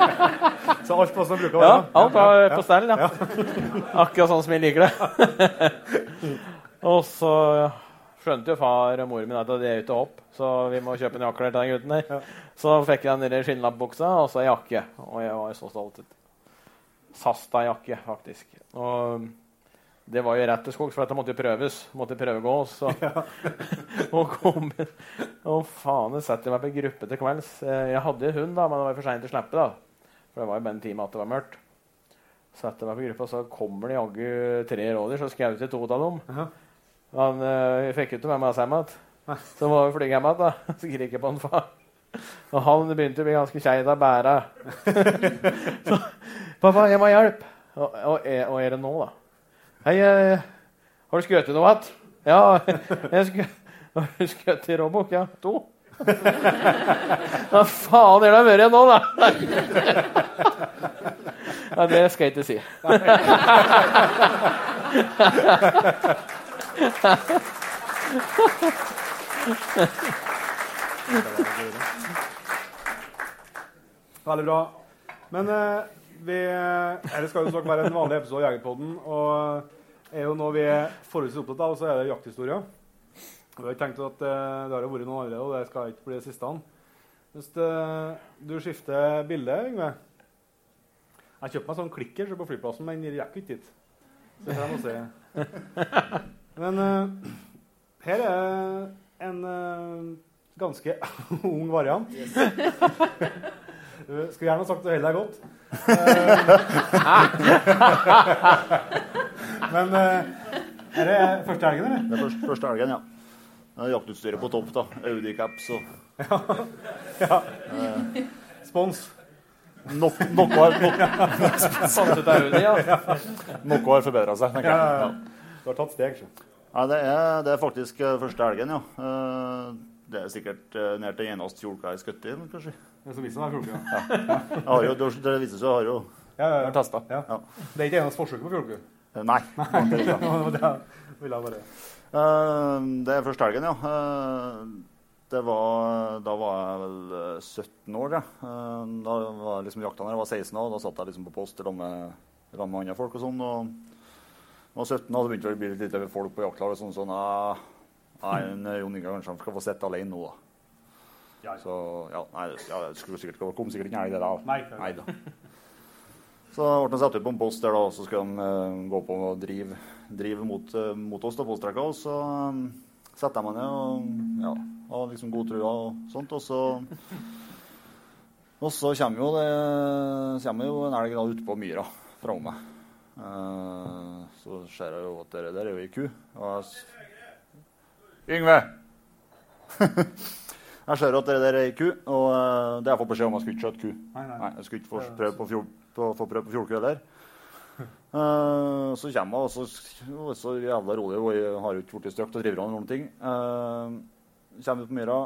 Så alt var som bruker å Ja, alt var på stell, ja. Akkurat sånn som jeg liker det. og så skjønte jo far og mor min at det er ute og opp, så vi må kjøpe en jakke til den gutten der. Så fikk jeg den skinnlappbuksa og så ei jakke. Og jeg var så stolt. Sasta-jakke, faktisk. Og det var jo rett til skogs, for dette måtte jo prøves. Måtte prøvegå. Så. og kom. Å, faen, jeg setter meg på gruppe til kvelds. Eh, Jeg hadde hund, da, men det var for seint å slippe. da. For det var jo bare en time at det var mørkt. Setter meg på gruppa, så kommer det jaggu tre rådyr. Så skjøt jeg to av dem. Jaha. Han uh, fikk ikke med meg hjem igjen. Så må vi fly hjem igjen. da. Så skriker jeg på han far. Og han begynte å bli ganske kjeit av bæra. så, 'Pappa, jeg må ha hjelp.' Og, og, og er det nå, da? 'Hei, eh, har du skutt noe igjen?' 'Ja, jeg har du skutt i råbukk?' 'Ja, to.' Hva faen er det vært nå, da? ja, det skal jeg ikke si. Veldig bra. Men eh, vi Eller skal jo snart være en vanlig episode av Jegerpodden. Og er jo noe vi er forholdsvis opptatt av, så er det jakthistorie. Vi har tenkt at eh, det har jo vært noen allerede, og det skal ikke bli det siste. Hvis eh, du skifter bilde, Yngve Jeg kjøpte meg sånn klikker så på flyplassen, men jeg rekker ikke dit. Så det må se. Men uh, her er en eh, ganske ung variant. Du skulle gjerne sagt at du holder deg godt. Eh, Men eh, er det første helgen, eller? Det er første, første helgen, ja. Det er Jaktutstyret på topp, da. Audi-caps og Spons. nok, Noe har, nok, Fant ut Audi, ja. noe har forbedra seg, tenker Ja, jeg. ja, Ja. ja. Du har tatt steg, sjø. Nei, det er, det er faktisk eh, første helgen, ja. Eh, Det er sikkert uh, nær til eneste fjordka i Skøtti, kanskje. Det så viser meg fjolka. Ja. Jeg har jo, det viser seg jeg har jo Ja, ja, ja. testa. Ja. Ja. Det er ikke eneste forsøk på fjolku? Nei. Nei. det det, det jeg bare uh, Det er første helgen, ja. Uh, Det var, da var jeg vel eh, 17 år, ja. Uh, Da var liksom jakta når jeg var 16 år. Da satt jeg liksom på post sammen med, med andre folk og sånn. Og jeg var 17 og så begynte det å bli litt lite folk på jaktlaget. Sånn sånn ah, Nei, en Jon Inga, kanskje han skal få sitte alene nå, da. Ja, ja. Så ja, nei, ja, det skulle sikkert, kom sikkert ikke en elg der da. Nei, nei. da. Så ble de satt ut på en post der, da, og så skulle de uh, gå på og drive, drive mot, uh, mot oss, da, postrekka. Og så um, setter jeg meg ned og ja, har liksom god trua og sånt. Og så, og så kommer jo, det, kommer jo en elg da ute på myra fra meg. Eh, så ser jeg jo at det der er jo ei ku. Og jeg Yngve! jeg ser at det der er ei ku, og eh, det har jeg fått beskjed om jeg skulle ikke skjøte ku. Nei, nei. Nei, jeg skulle ikke få prøve på, fjol, på, få prøve på fjolku heller. Uh, så kommer jeg, og så, så jævla rolig, jeg har jo ikke blitt støkt og driver med noen ting. Uh, kommer ut på myra,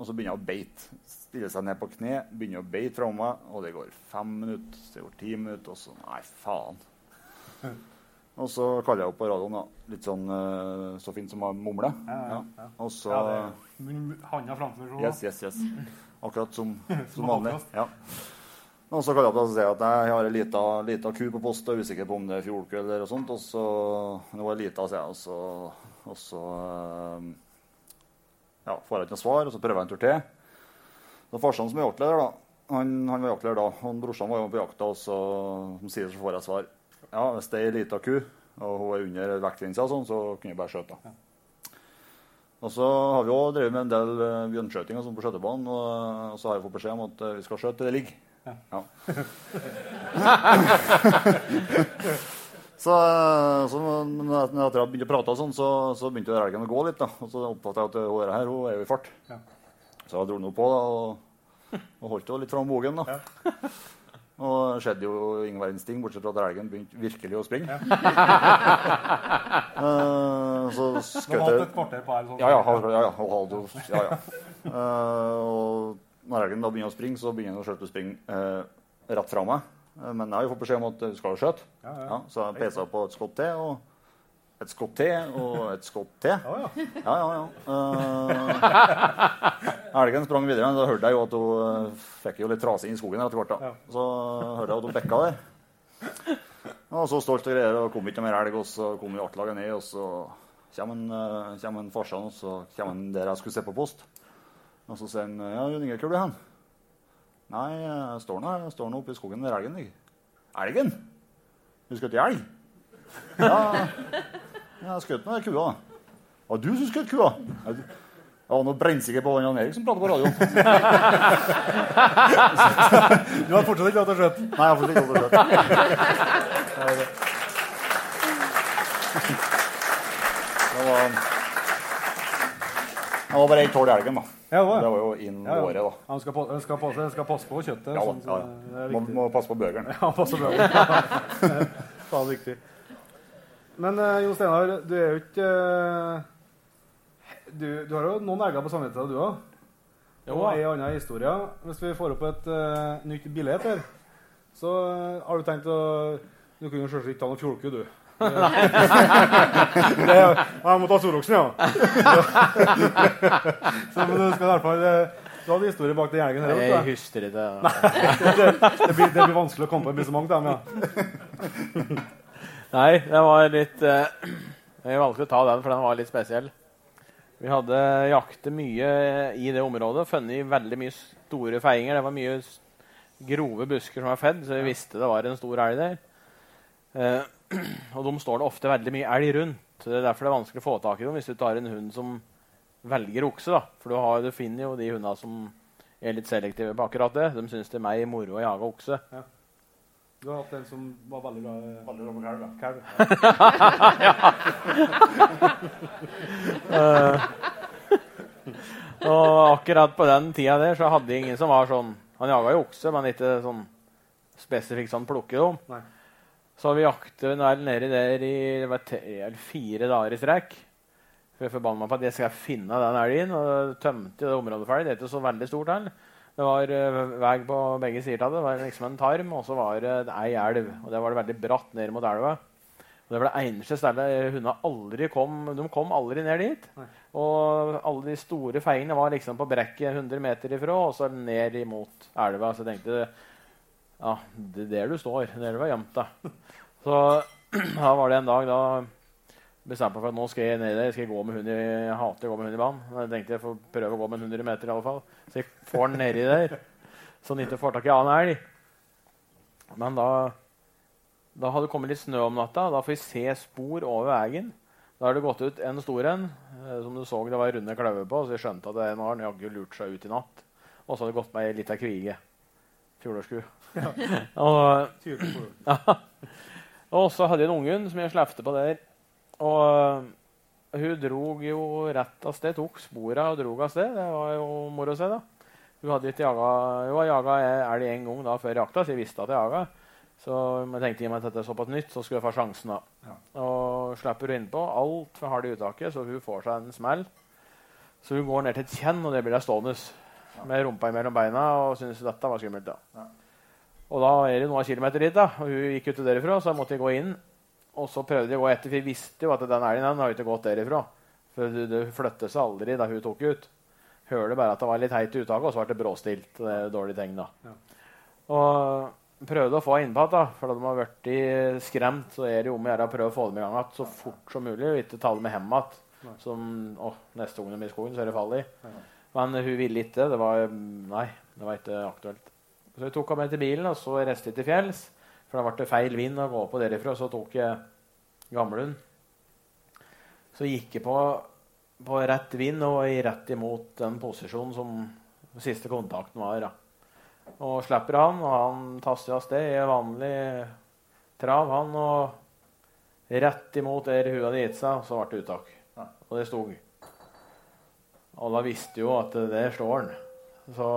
og så begynner jeg å beite. Stiller seg ned på kne, begynner å beite fra meg, og det går fem minutter, det går ti minutter, og så Nei, faen. Og så kaller jeg opp på radioen, da. Litt sånn uh, så fint som å mumle. Ja, ja. Og så Ja, handa framfor. sånn, Yes, yes, yes. Akkurat som, Som som vanlig. Ja. Og så kaller jeg opp og sier at jeg har ei lita, lita ku på post og er usikker på om det er fjordku eller noe sånt. Og så Nå er lita, sier jeg, og så, og så eh, ja, får jeg ikke noe svar, og så prøver jeg en tur til. Så farsan som er jaktleder, da, han, han var jaktleder da. Og brorsan var jo på jakta, og så sier så får jeg svar. Ja, hvis det er ei lita ku, og hun er under vektgrensa, sånn, så kunne jeg bare skjøte. da. Og så har vi også drevet med en del uh, bjørnskjøting sånn på skjøtebanen. Og, og så har jeg fått beskjed om at eh, vi skal skjøte til det ligger. Ja. så, eh, så når jeg begynte å prate, sånn, så, så begynte elgen å gå litt. da. Og så oppfattet jeg at hun her, hun er jo i fart. Ja. Så jeg dro nå på da, og, og holdt henne litt fram bogen. da. Og det skjedde jo ingen verdens ting, bortsett fra at elgen begynte virkelig å springe. Eh, så Du skjøt jeg et kvarter på her. Sånn. ja, ja. ja, ja, ja, ja. Eh, og når elgen da begynner å springe, så begynner han selv å springe uh, rett fra meg. Men jeg har jo fått beskjed om at du skal skjøte. Ja, ja. Ja, så jeg pesa på et skott til, og et skott til, og et skott til. Ja, ja. Ja, ja, ja. Uh, elgen sprang videre, men da hørte jeg jo at hun eh, fikk jo litt trasing i skogen etter hvert. da. Så hørte jeg at hun bekka der. Og så stolt og greier, og kom ikke mer elg, og så kom artlaget ned, og så kommer en, uh, kommer farsan, og så kommer han der jeg skulle se på post. Og så sier han ja, Jon Inge, hvor er du hen? Nei, jeg står nå her. Står nå oppe i skogen der elgen ligger. Elgen? Du ikke elg? Ja, jeg skjøt nå kua. da. Ja, du som skjøt kua? Du- Jeg var nå brennsikker på han Erik som prater på radioen. Du har fortsatt ikke lov til å skjøte. Nei, jeg har fortsatt ikke lov til å skjøte. Det var Det var bare ett hull i elgen, da. Ja, det var Det det. var jo inn Ja, ja. året, da. Han skal, pa- han skal, passe, han skal passe på kjøttet. Ja, sånn, så ja, det er Må, må passe på bøgeren. Ja, passer bøgeren. det er viktig. Men uh, Jo Steinar, du er jo ikke uh, du, du har jo noen egger på samvittigheten, du òg. Og ei anna historie. Hvis vi får opp et uh, nytt bilde her, så har du tenkt å Du kunne jo selvsagt ikke ta noe fjolku, du. det, jeg må ta storoksen, ja. så, men du skal i hvert fall Du hadde historie bak den elgen her. du. Jeg husker ikke. det, det, blir, det blir vanskelig å komme på. Det blir så mange av dem, ja. Nei, det var litt Jeg valgte å ta den, for den var litt spesiell. Vi hadde jaktet mye i det området. og Funnet veldig mye store feiinger. Det var mye grove busker som var fedd, så vi visste det var en stor elg der. Uh, og de står det ofte veldig mye elg rundt. så Det er derfor det er vanskelig å få tak i dem hvis du tar en hund som velger okse. da. For du, har, du finner jo de hundene som er litt selektive på akkurat det. De syns det er mer moro å jage okse. Du har hatt en som var veldig glad i Veldig bra på kalv, ja. kalv. Og akkurat på den tida der så hadde jeg ingen som var sånn Han jaga jo okse, men ikke sånn spesifikt sånn plukke dem. Nei. Så vi vel nedi der i det var te, eller fire dager i strekk. For jeg forbanna meg på at jeg skal finne den elgen. Og tømte det området ferdig. Det er ikke så veldig stort heller. Det var uh, vei på begge sider av det. Det var liksom en tarm, og så var det ei elv. Og der var det veldig bratt ned mot elva. Og det var det eneste stedet hundene aldri kom De kom aldri ned dit. Og alle de store feiene var liksom på brekket 100 meter ifra, og så ned imot elva. Så jeg tenkte ja, det er der du står. Det er der du har gjemt deg. Så da var det en dag da bestemte meg for at nå skal jeg ned der. Skal jeg, gå med hund i, jeg hater å gå med hund i banen. Jeg tenkte jeg får prøve å gå med 100 meter i alle fall. Så jeg får den nedi der, så den ikke får tak i annen elg. Men da, da hadde det kommet litt snø om natta. Da får vi se spor over veien. Da har det gått ut en stor en. eh, Som du så det var runde kløver på, så jeg skjønte at den har jaggu lurt seg ut i natt. Og så hadde det gått med ei lita kvige. Og, Tydelig på det. ja. Og så hadde jeg en unghund som jeg slepte på der. Og øh, hun drog jo rett av sted. Tok sporene og drog av sted. Det var jo moro å se, da. Hun hadde ikke jaga Hun har jaga elg en gang da før jakta, så jeg visste at jeg jaga. Så jeg tenkte i og med at dette er såpass nytt, så skulle jeg få sjansen, da. Ja. Og slipper hun innpå. Altfor hardt i uttaket, så hun får seg en smell. Så hun går ned til et kjenn, og det blir der stående med rumpa mellom beina og synes dette var skummelt. da. Ja. Og da er det noen kilometer dit, da. Og hun gikk ut derifra, så jeg måtte gå inn. Og så prøvde de å gå etter, for jeg visste jo at den elgen den har ikke gått derifra. For det, flyttet seg aldri da hun tok ut. Hørte bare at det var litt heit i uttaket, og så ble det bråstilt. Det er dårlig tegn, da. Ja. Og prøvde å få henne innpå igjen, for da de har blitt skremt, så er det jo om å gjøre å prøve å få dem i gang igjen så fort som mulig, og ikke ta dem med hjem igjen. Som å, neste gang de er i skogen, så er det fall i. Ja. Men hun ville ikke. Det var Nei, det var ikke aktuelt. Så jeg tok henne med til bilen, og så reiste vi til fjells. For da ble det feil vind å gå på derifra. Så tok jeg Gamlund. Så gikk jeg på, på rett vind og i rett imot den posisjonen som siste kontakten var. Da. Og slipper han, og han taster av sted i vanlig trav, han. Og rett imot der hun hadde gitt seg, så ble det uttak. Og det stod. Og da visste jo at det står han. Så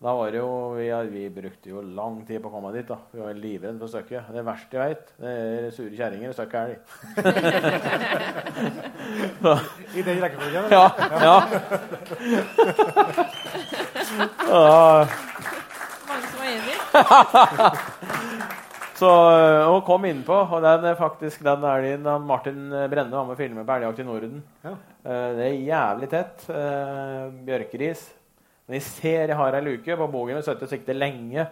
da var det jo vi, vi brukte jo lang tid på å komme dit. da. Vi var livredde for stykket. Det verste jeg veit, det er sure kjerringer og stykk elg. I den rekkefølgen? Ja. ja. ja. Mange som er enig. Så hun kom innpå, og den er faktisk den elgen Martin Brenne var med og filmet på Elgjakt i Norden. Ja. Eh, det er jævlig tett. eh, bjørkeris. Men jeg ser jeg har ei luke på bogen og sitter og sikter lenge.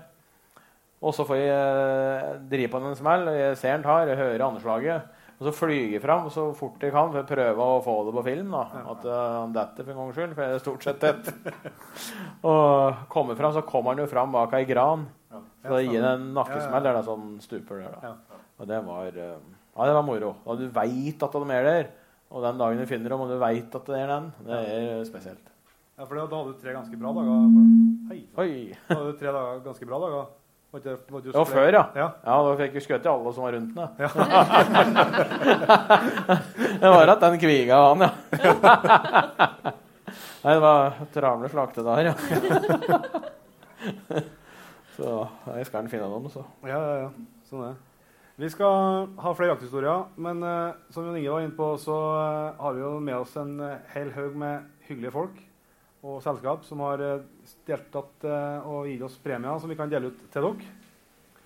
Og så får jeg drive på den en smell, og jeg ser den tar, jeg hører anslaget. Og så flyger jeg fram så fort jeg kan for å prøve å få det på film. da, At eh, han detter for en gangs skyld, for jeg er stort sett tett. og kommer fram, så kommer han jo fram bak ei gran. Så det gir en nakkesmell der er sånn stuper der. da. Og det var, eh, ja, det var moro. Og du veit at de er der. Og den dagen du finner dem, og du veit at det er den, det er spesielt. Ja, for da hadde du tre ganske bra dager. Hei. Oi! Da hadde du tre dager, ganske bra dager. Måtte, måtte Det var før, ja. Ja. Ja, Da fikk vi skutt i alle som var rundt den. Ja. det var at den kviga han, ja. Nei, det var travle slaktedager, ja. Så jeg skal den finne noen, så. Ja, ja, ja. Sånn er. Vi skal ha flere jakthistorier, men uh, som Jon Inge var inne på, så uh, har vi jo med oss en uh, hel haug med hyggelige folk og selskap som har uh, deltatt eh, og gitt oss premier som vi kan dele ut til dere.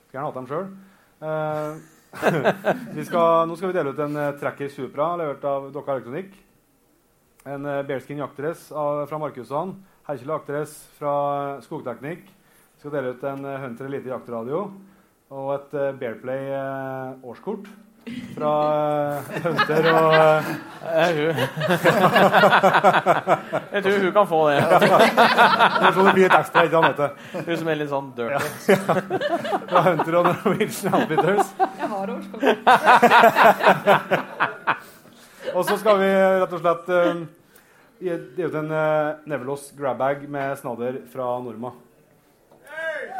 Skal gjerne hatt dem sjøl. vi nå skal vi dele ut en Tracker Supra levert av Dokka Elektronikk. En Bearskin jaktdress fra Markusene. Herkjel jaktdress fra eh, Skogteknikk. Vi skal dele ut en Hunter Elite jaktradio og et Bearplay årskort fra uh, Hunter og uh, Jeg jeg tror hun kan få det. Det er sånn det blir et ekstra, ikke sant? Hun som er litt sånn dirty. Fra Hunter og Norwegian Outfitters. Jeg har årskort. Og så skal vi rett og slett uh, gi gi ut en uh, Nevelos grabbag med snadder fra Norma.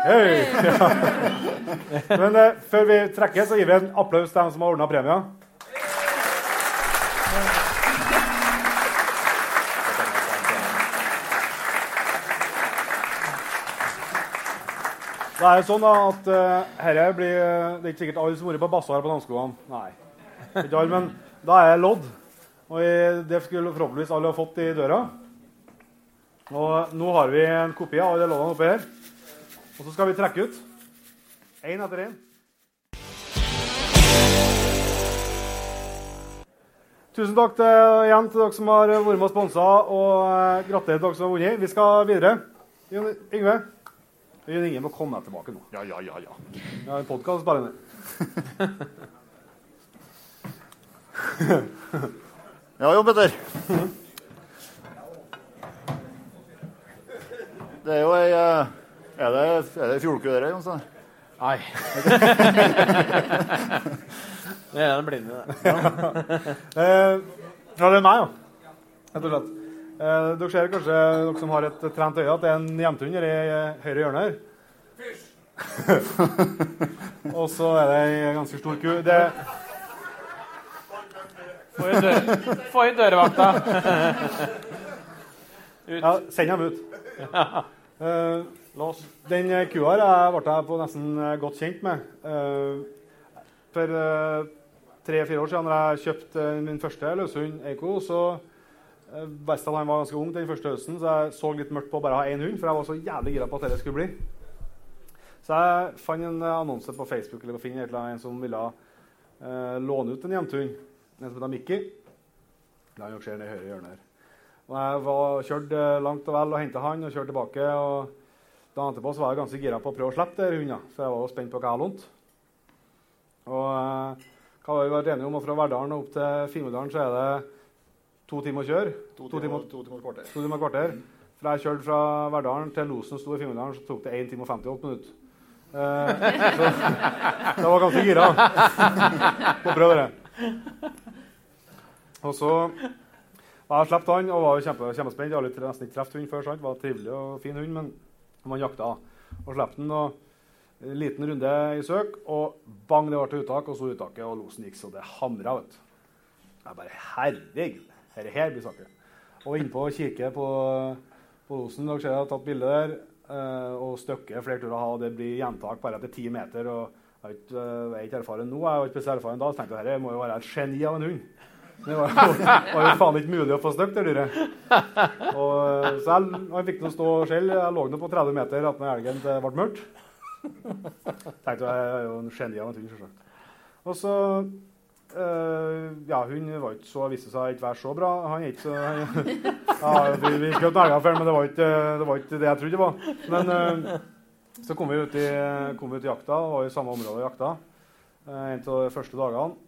Hei! Ja. Men uh, før vi trekker, så gir vi en applaus til dem som har ordna premien. Det er jo sånn da, at uh, herre blir, Det er ikke sikkert alle som har vært på Bassar på Namsskogan. Nei. Ikke alle, men da er det lodd. Og det skulle forhåpentligvis alle ha fått i døra. Og nå har vi en kopi av alle loddene oppi her. Og så skal vi trekke ut. Én etter én. Tusen takk til, igjen til dere som har vært med og sponsa, og eh, gratulerer til dere som har vunnet. Vi skal videre. Jon Yngve? Jon Inge må komme tilbake nå. Ja, ja, ja. ja. Vi har en podkast bare ned. Ja, Jo Petter. Det er jo ei eh, Er det, er det fjolku der, Jonsen? Nei. det er den blinde, det. Eh, ja, det er meg, ja. Rett og slett. Eh, dere ser kanskje, dere som har et trent øye, at det er en jentehund i eh, høyre hjørne her. og så er det ei ganske stor ku. Det, Få inn, dør, få inn dørvakta. ja, send dem ut. Eh, Lås. Den eh, kua her jeg ble jeg på nesten eh, godt kjent med. Eh, for eh, tre-fire år siden da jeg kjøpte eh, min første løshund, Eiko, så visste jeg at han var ganske ung den første høsten, så jeg så litt mørkt på å bare ha én hund, for jeg var så jævlig gira på at det skulle bli. Så jeg fant en eh, annonse på Facebook eller på Finn, en som ville eh, låne ut en jevnthund. En som heter Mikki. Det han ser ned i høyre hjørne her. Og jeg var kjørt eh, langt og vel og henta han og kjørte tilbake. og Dagen etterpå så var jeg ganske gira på å prøve å slippe de hundene, for jeg var jo spent på hva jeg lånte. Og eh, hva har vi vært enige om? Fra Verdalen og opp til Fimmerdalen så er det to timer å kjøre. To To timer- to timer kvarter. To timer kvarter. For jeg kjørte fra Verdalen til Losen sto i Fimmerdalen, så tok det 1 time og 58 minutter. Eh, så jeg var ganske gira på å prøve det. Og så var jeg sluppet han og var kjempe, kjempespent. Jeg har nesten ikke truffet hund før. sant? Det var trivelig og fin hund, men man jakta og slapp den. og en liten runde i søk, og bang, det ble uttak, og så uttaket, og losen gikk så det hamra. vet. Jeg bare Herregud, dette her blir saken. Og innpå og kikker på, på losen. Dere ser jeg har tatt bilde der. eh, og stykket flere turer å ha, og det blir gjentak bare etter ti meter. og Jeg eh, er ikke erfaren nå, jeg var ikke spesielt erfaren da, så tenkte jeg dette må jo være et geni av en hund. Det var jo, var jo faen ikke mulig å få stygt det dyret. Og, eh, så jeg, jeg fikk nå stå selv. Jeg lå nå på 30 meter attmed elgen til det ble mørkt. Tenkte jeg er jo en geni av en hund. Og så eh, Ja, hun var ikke så, viste seg ikke være så bra. Han er ikke så han, ja, Vi, vi skjøt elger før, men det var, ikke, det var ikke det jeg trodde det var. Men eh, så kom vi ut i, kom vi ut i jakta, var i samme område og jakta eh, en av de første dagene.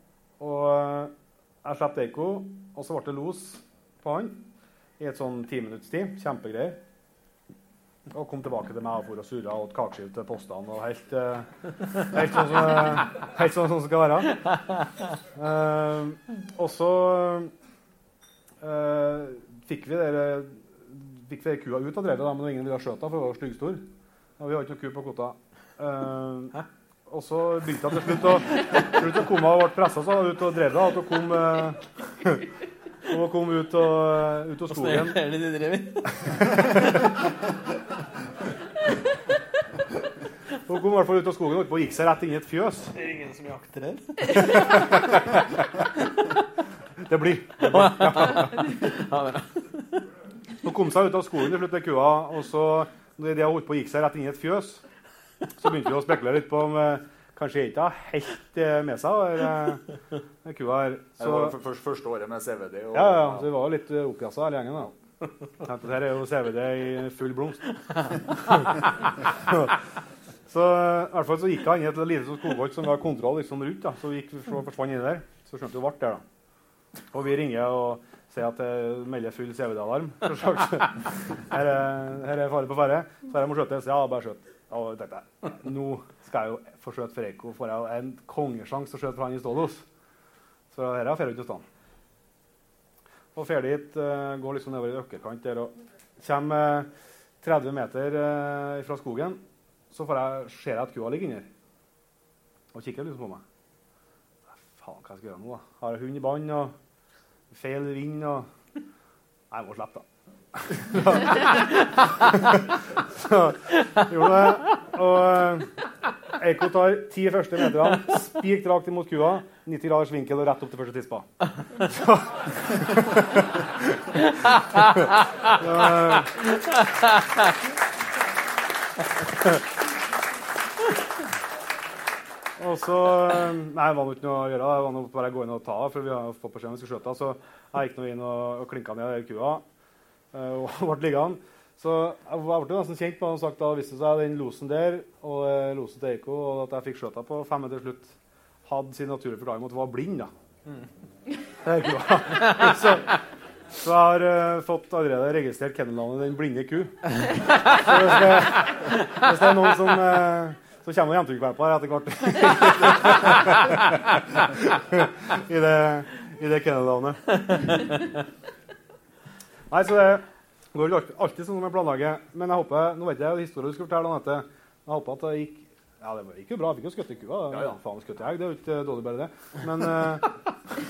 Og jeg slapp Deiko, og så ble det los på han i et sånn timinutterstid. Kjempegreier. Og kom tilbake til meg og for og surra og åt kakeskive til postene. og helt, uh, helt, sånn som, uh, helt sånn som det skal være. Uh, og så fikk vi dere fikk vi kua ut av drevet, men ingen ville skjøte henne, for hun var styggstor. Og vi har ikke noe ku på kvota. Eh, og så begynte han til slutt å slutt å komme og ble pressa ut og drev det, Og kom eh, og kom ut, og, ut av skogen. er det de driver? Hun kom i hvert fall ut av skogen og gikk seg rett inn i et fjøs. Det er ingen som jakter her. Det blir. Ja. Hun kom seg ut av skogen til slutt, kua, og så når de holdt på gikk seg rett inn i et fjøs, så begynte vi å spekulere litt på om eh, kanskje ikke har helt eh, med seg Eller, kua her. Det var for, for, første året med CVD. Og, ja, ja, så vi var jo litt eh, oppjassa hele gjengen. da. Dette er jo CVD i full blomst. så i hvert fall så gikk han inn i et lite skogholt som vi har kontroll liksom, rundt. da. Så vi gikk, så forsvant inni der. Så skjønte vi ble der, da. Og vi ringer og sier at det melder full CVD-alarm. Her, er- her er fare på ferde. Så her må skjøtes. Ja, bare skjøt. Og tenkte jeg, nå skal jeg jo få skjøte for Eiko. Får jeg en kongesjanse å skjøte for han i Stålos. Så her er ferdig til stand. Og ferdig dit, eh, går liksom nedover i økkerkant der og kommer eh, 30 meter eh, fra skogen. Så jeg, ser jeg at kua ligger inni der. og kikker liksom på meg. Faen, hva skal jeg gjøre nå, da? Har jeg hund i bånd og feil vind og jeg må slippe, da. Så gjorde det. Og eh, Eiko tar ti første meterne, spikt rakt imot kua, 90 graders vinkel og rett opp til første tispa. Og så Nei, det var ikke noe å gjøre. Det var noe bare å gå inn og ta for vi har fått beskjed om vi skulle skjøte. Så jeg gikk nå inn og, og klinka ned kua eh, og ble liggende. Så jeg ble nesten kjent på og sagt da viste seg den losen der og eh, losen til Eiko, og at jeg fikk skjøta på fem meter slutt, hadde sin naturlige forklaring med at hun var blind. da. Det er kua. Så, så jeg har uh, fått allerede registrert kennelnavnet Den blinde ku. Så hvis det, hvis det er noen som, uh, så kommer her etter hvert i det, i det kennelnavnet. Nei, så det går ikke alltid, sånn som jeg planlegger. Men jeg håper, nå vet jeg historien du skal fortelle, Anette. Jeg håper at det gikk ja, det gikk jo bra. Jeg fikk jo skutt i kua. Ja, ja. Faen, skutt i egg. Det er jo ikke dårlig, bare det. Men, uh,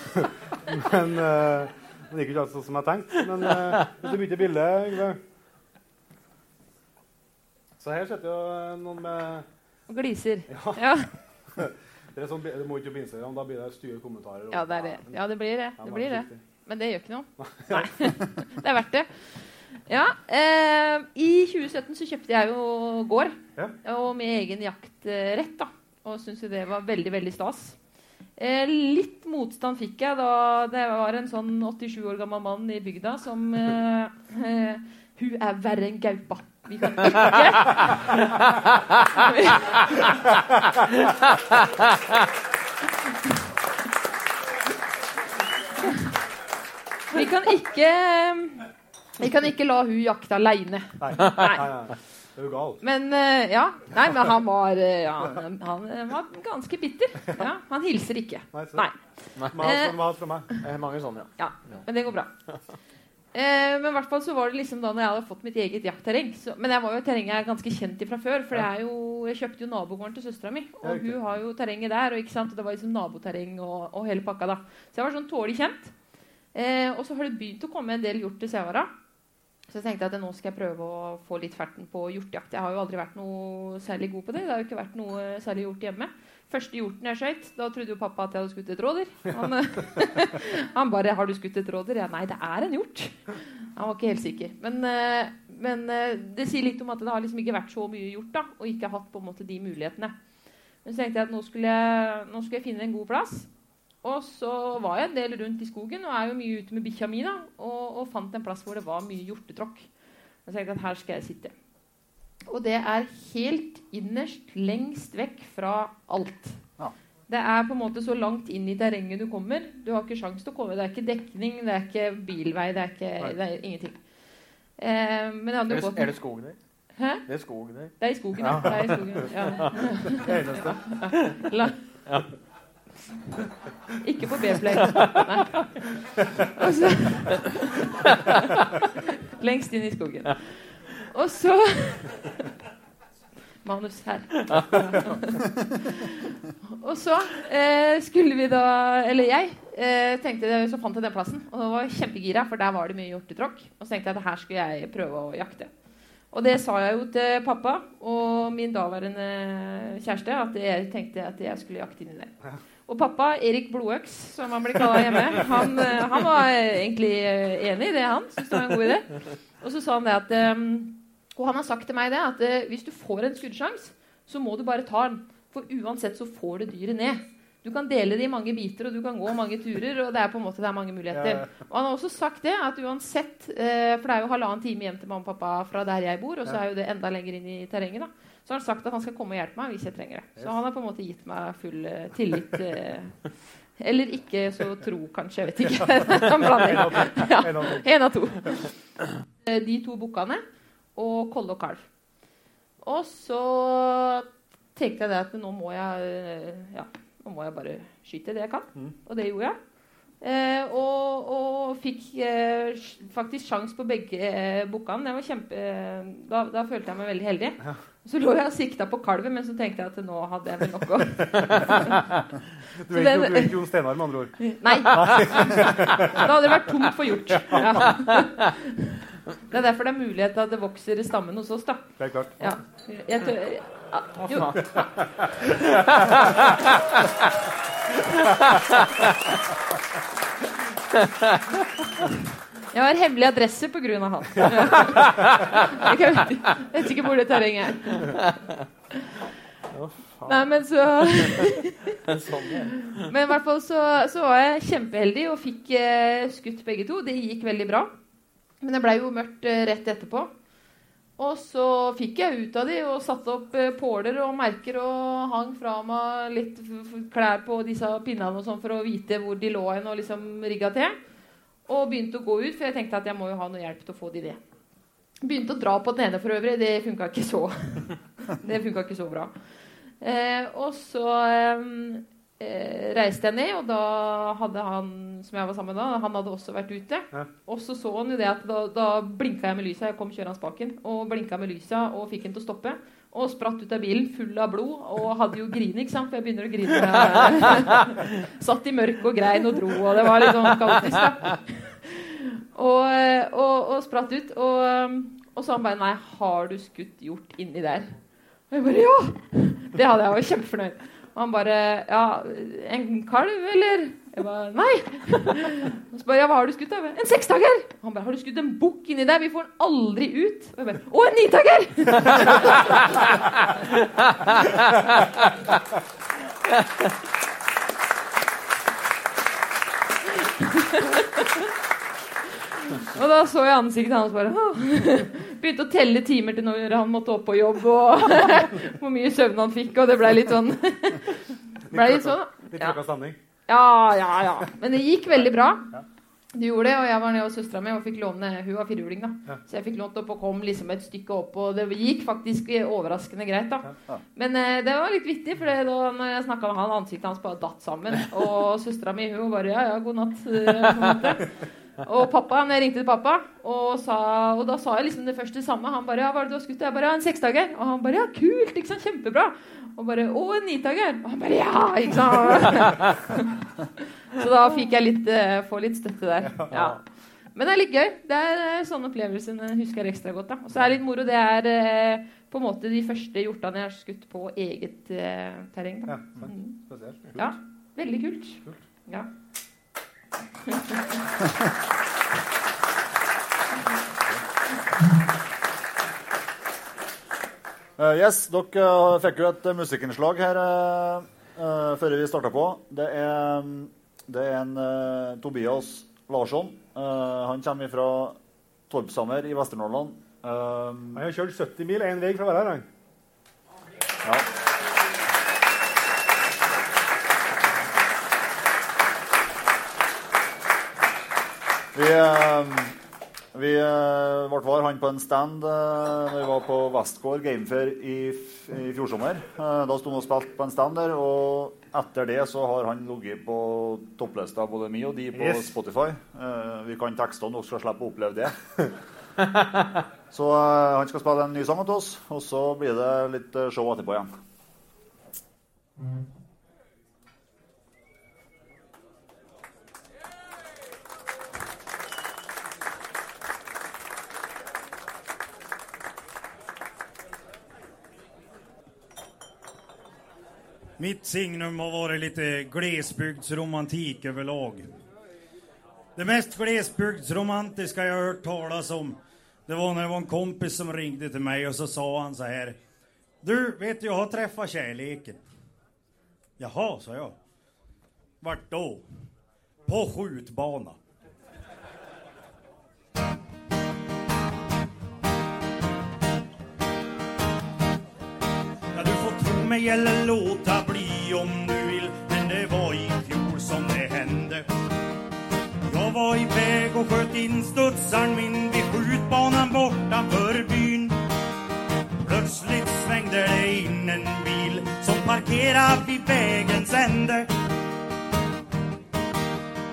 men uh, det gikk jo ikke alt sånn som jeg tenkte. Men uh, hvis du bytter bilde, Yngve Så her sitter jo noen med Og gliser. Ja. Ja. Det, er sånn, det må ikke på Instagram. Da blir det stygge kommentarer. og- ja, det er det. Ja, det blir det. Det blir det. Men det gjør ikke noe. Nei. det er verdt det. Ja. Eh, I 2017 så kjøpte jeg jo gård, Ja. og med egen jaktrett. da, Og syntes jo det var veldig, veldig stas. Eh, litt motstand fikk jeg da det var en sånn 87 år gammel mann i bygda som eh, eh, Hun er verre enn gaupa. Vi kan ikke Vi kan ikke Vi kan ikke la hun jakte aleine. Nei. Nei, nei, er jo galt. Men uh, ja. Nei, men han var, uh, ja, han, han var ganske bitter. Ja, han hilser ikke. Nei, så- Nei. Mat fra- meg. Mange sånne, ja. Ja, men det går bra. Uh, men i hvert fall så var det liksom da når jeg hadde fått mitt eget jaktterreng. Så, men jeg var jo terrenget er ganske kjent i fra før. For jeg, er jo, jeg kjøpte jo nabogården til søstera mi. Og hun har jo terrenget der. Og, ikke sant? og det var liksom naboterreng og, og hele pakka. da Så jeg var sånn tålelig kjent. Eh, og så har det begynt å komme en del hjort til Sævara. Så jeg tenkte at nå skal jeg prøve å få litt ferten på hjortejakt. Jeg har jo aldri vært noe særlig god på det. Det har jo ikke vært noe særlig hjort hjemme. Første hjorten jeg skøyt, da trodde jo pappa at jeg hadde skutt et rådyr. Han, han bare 'Har du skutt et rådyr?' Ja, nei, det er en hjort. Han var ikke helt sikker. Men, eh, men eh, det sier litt om at det har liksom ikke vært så mye hjort, da, og ikke hatt på en måte de mulighetene. Men så tenkte jeg at nå skulle jeg, nå skulle jeg finne en god plass. Og så var jeg en del rundt i skogen og er jo mye ute med bikkja mi. da, og, og fant en plass hvor det var mye hjortetråkk. Og så tenkte jeg at her skal jeg sitte. Og det er helt innerst, lengst vekk fra alt. Ja. Det er på en måte så langt inn i terrenget du kommer. Du har ikke sjans til å komme. Det er ikke dekning, det er ikke bilvei, det er, ikke, det er ingenting. Eh, men jeg hadde jo det, gått er det skog der? Hæ? Det er skog der. Det er i skogen, ja. Det er i skogen, ja. La. Ikke på B-play. Så Lengst inn i skogen. Og så Manus her. Og så eh, skulle vi da Eller jeg eh, tenkte så fant jeg den plassen. Og jeg var kjempegira, for der var det mye hjortetråkk. Og så tenkte jeg at her skulle jeg prøve å jakte. Og det sa jeg jo til pappa og min daværende kjæreste, at jeg tenkte at jeg skulle jakte inni der. Og pappa, Erik Blodøks, som han blir kalla hjemme, han, eh, han var egentlig eh, enig i det, han. Syntes det var en god idé. Og så sa han det at eh, Og han har sagt til meg det at eh, hvis du får en skuddsjanse, så må du bare ta den. For uansett så får du dyret ned. Du kan dele det i mange biter, og du kan gå mange turer. og det er på en måte det er mange muligheter. Og han har også sagt det, at uansett eh, For det er jo halvannen time hjem til mamma og pappa fra der jeg bor, og så er jo det enda lenger inn i terrenget. da så har han sagt at han skal komme og hjelpe meg hvis jeg trenger det. Så han har på en måte gitt meg full eh, tillit. eh, eller ikke så tro, kanskje. Jeg vet ikke. En blanding. Ja, En av to. av. Eh, De to bukkene og kolle og kalv. Og så tenkte jeg det at nå må jeg Ja, nå må jeg bare skyte det jeg kan. Og det gjorde jeg. Eh, og, og fikk eh, faktisk sjans på begge eh, bukkene. Da, da følte jeg meg veldig heldig. Så lå jeg og sikta på kalven, men så tenkte jeg at nå hadde jeg vel nok å Du er ikke, du ikke Jon Steinar, med andre ord. Nei. Da hadde det vært tomt for hjort. Ja. Det er derfor det er mulighet til at det vokser i stammen hos oss. da. Det er klart. Ja. Jeg tør, ja. Jo. Jeg har hemmelig adresse av han. Jeg vet ikke hvor det terrenget er. Nei, men så Sånn. Men i hvert fall så, så var jeg kjempeheldig og fikk eh, skutt begge to. Det gikk veldig bra. Men det blei jo mørkt eh, rett etterpå. Og så fikk jeg ut av de og satte opp eh, påler og merker og hang fra meg litt klær på disse pinnene og sånn for å vite hvor de lå hen og liksom rigga til. Og begynte å gå ut, for jeg tenkte at jeg må jo ha noe hjelp til å få de det. Begynte å dra på den ene for øvrig. Det funka ikke så Det funka ikke så bra. Eh, og så eh, eh, reiste jeg ned, og da hadde han som jeg var sammen med da, han hadde også vært ute. Ja. Og så så han jo det at da, da blinka jeg med lysa. Jeg kom kjørende spaken og blinka med lysa og fikk han til å stoppe. Og spratt ut av bilen full av blod og hadde jo grin, ikke sant? For jeg begynner å grine. Satt i mørket og grein og dro, og det var litt sånn kaotisk. Og, og, og spratt ut. Og, og så han bare Nei, har du skutt hjort inni der? Og jeg bare Ja! Det hadde jeg, jeg var kjempefornøyd. Og han bare Ja, en kalv, eller? Jeg bare Nei. Og så bare Ja, hva har du skutt, da? En seksdager! Og han bare Har du skutt en bukk inni der? Vi får den aldri ut. Og jeg bare Å, en nitager! Og da så jeg ansiktet hans bare Begynte å telle timer til når han måtte opp på jobb, og hvor mye søvn han fikk, og det ble litt sånn ble litt sånn, Ja. Ja, ja, ja. Men det gikk veldig bra. Du gjorde det, og jeg var nede hos søstera mi og fikk låne Hun var firhjuling, da. Ja. Så jeg fikk lånt opp og kom liksom et stykke opp, og det gikk faktisk overraskende greit, da. Ja. Men eh, det var litt vittig, for da når jeg snakka med han, ansiktet hans bare datt sammen. Og søstera mi hun bare Ja, ja, god natt. Og pappa, når jeg ringte til pappa, og, sa, og da sa jeg liksom det første samme. Han bare 'Ja, hva er det du har skutt?' Jeg bare 'Ja, en seksdager'. Og han bare 'Ja, kult! Ikke sant? Kjempebra'. Og bare 'Å, en nitager'. Og han bare 'Ja!' Ikke sant? Så da fikk jeg litt, eh, få litt støtte der. Ja. Men det er litt gøy. Det er sånne opplevelser jeg husker ekstra godt. da. Og så er det litt moro. Det er eh, på en måte de første hjortene jeg har skutt på eget eh, terreng. Da. Ja. Mm. Ja, veldig kult. kult. Ja. Eh, yes, dere uh, fikk jo et uh, musikkinnslag her eh, før vi starta på. Det er, mm, det er en Tobias Larsson. Han kommer fra Torpshammer i Vester-Norrland. Eh, Han har kjørt 70 mil én vei fra å være her, han. ja. Vi, eh, vi eh, ble var han på en stand uh, når vi var på Westgård Gamefair i, i fjor sommer. Eh, da sto han og spilte på en stand der, og etter det så har han ligget på topplista både mi og de på Yes. Spotify. Eh, vi kan tekstene, dere skal slippe å oppleve det. så eh, han skal spille en ny sang til oss, og så blir det litt eh, show etterpå igjen. Mitt signum har vært litt glesbygdsromantik överlag. Det mest glesbygdsromantiske jeg har hørt talas om det var når det var en kompis som ringde til meg, og så sa han så her Du, vet du, jeg har truffet kjærligheten. Jaha, sa jeg. Hvor da? På skjutbana. Får gjelder låta bli om du vil', Men det var i fjol som det hände Jag var iväg och sköt in studsaren min vid skjutbanan bortanför byn Plötsligt svängde det in en bil som parkerade vid vägens ände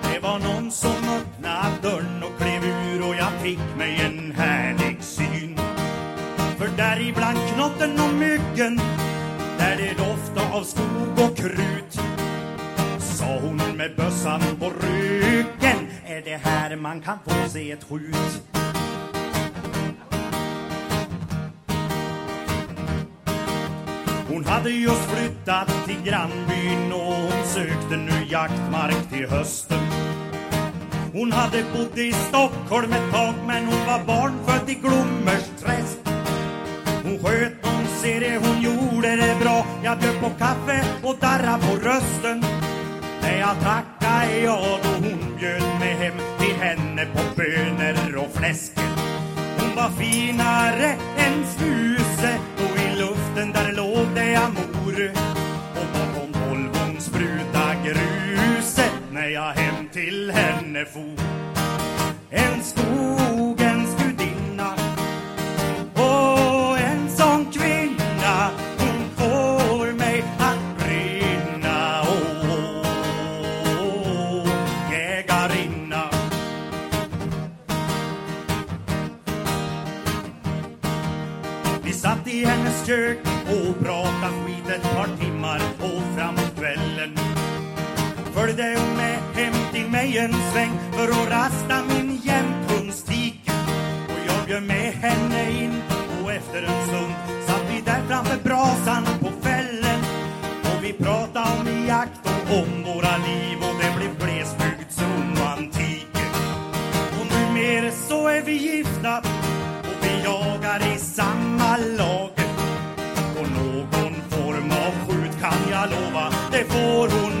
Det var någon som öppnade dörren och klev ur och jag fick mig en härlig syn. För där ibland knotten och myggen av skog og krut Sa hun med bøssan på ryggen er det her man kan få se et skjut? Hun hadde just flyttat til grannbyn og hun søkte nu jaktmark til høsten. Hun hadde bodd i Stockholm et tag men hun var barnfødt i Glommersträsk Hun hon ser det, hon gjorde det bra. Jag bjöd på kaffe och darra på rösten När jag tackade ja då hon bjöd mig hem till henne på bönor och fläsk Hon var finare än snuse och i luften där låg det amore. Och bakom Volvon spruta gruset när jag hem till henne for. En skogens timmar och framåt kvällen följde hon med hem till mig en sväng för att rasta min jämthundstik. Och jag bjöd med henne in och efter en stund satt vi där framför brasan på fällen och vi pratade om jakt och om våra liv och det blev glesbygdsromantik. Och numera så är vi gifta och vi jagar i samma lag. Lova, det får hon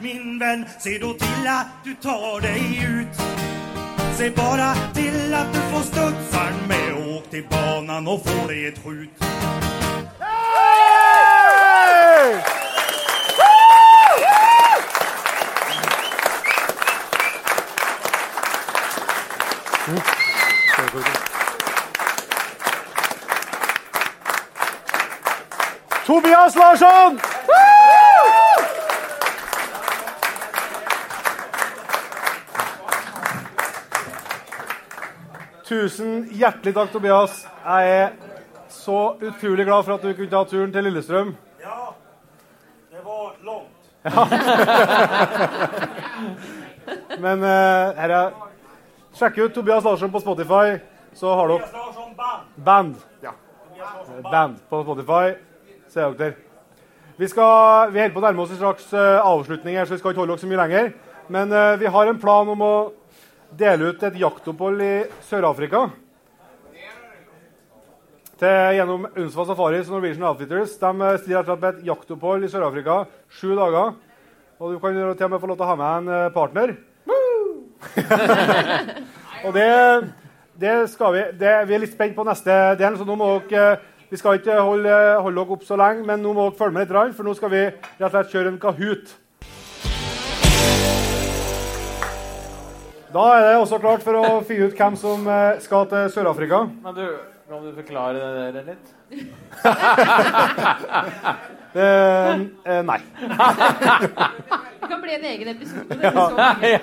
min vän, se då till att du tar dig ut. Se bara till att du får studsaren med åk till banan och få dig ett skjut. Tobias Larsson! Tusen hjertelig takk, Tobias. Jeg er så utrolig glad for at du kunne ta turen til Lillestrøm. Ja, det var långt. Men uh, her er Sjekk ut Tobias Larsson på Spotify, så har dere Larsson band. band. Ja. Band på Spotify. Ser dere. Vi, skal, vi holder på å nærme oss en slags eh, avslutning, her, så vi skal ikke holde dere så mye lenger. Men uh, vi har en plan om å dele ut et jaktopphold i Sør-Afrika. Gjennom Unsva Safaris og Norwegian Outfitters. De eh, stiller rett og slett et jaktopphold i Sør-Afrika sju dager. Og du kan til og med få lov til å ha med en eh, partner. og det, det skal vi. Det, vi er litt spent på neste del, så nå må dere eh, Vi skal ikke holde, holde dere opp så lenge, men nå må dere følge med litt, for nå skal vi rett og slett kjøre en Kahoot. Da er det også klart for å fyre ut hvem som eh, skal til Sør-Afrika. Men du, kan du forklare det der litt? Eh, eh, nei. Det kan bli en egen episode. Det ja.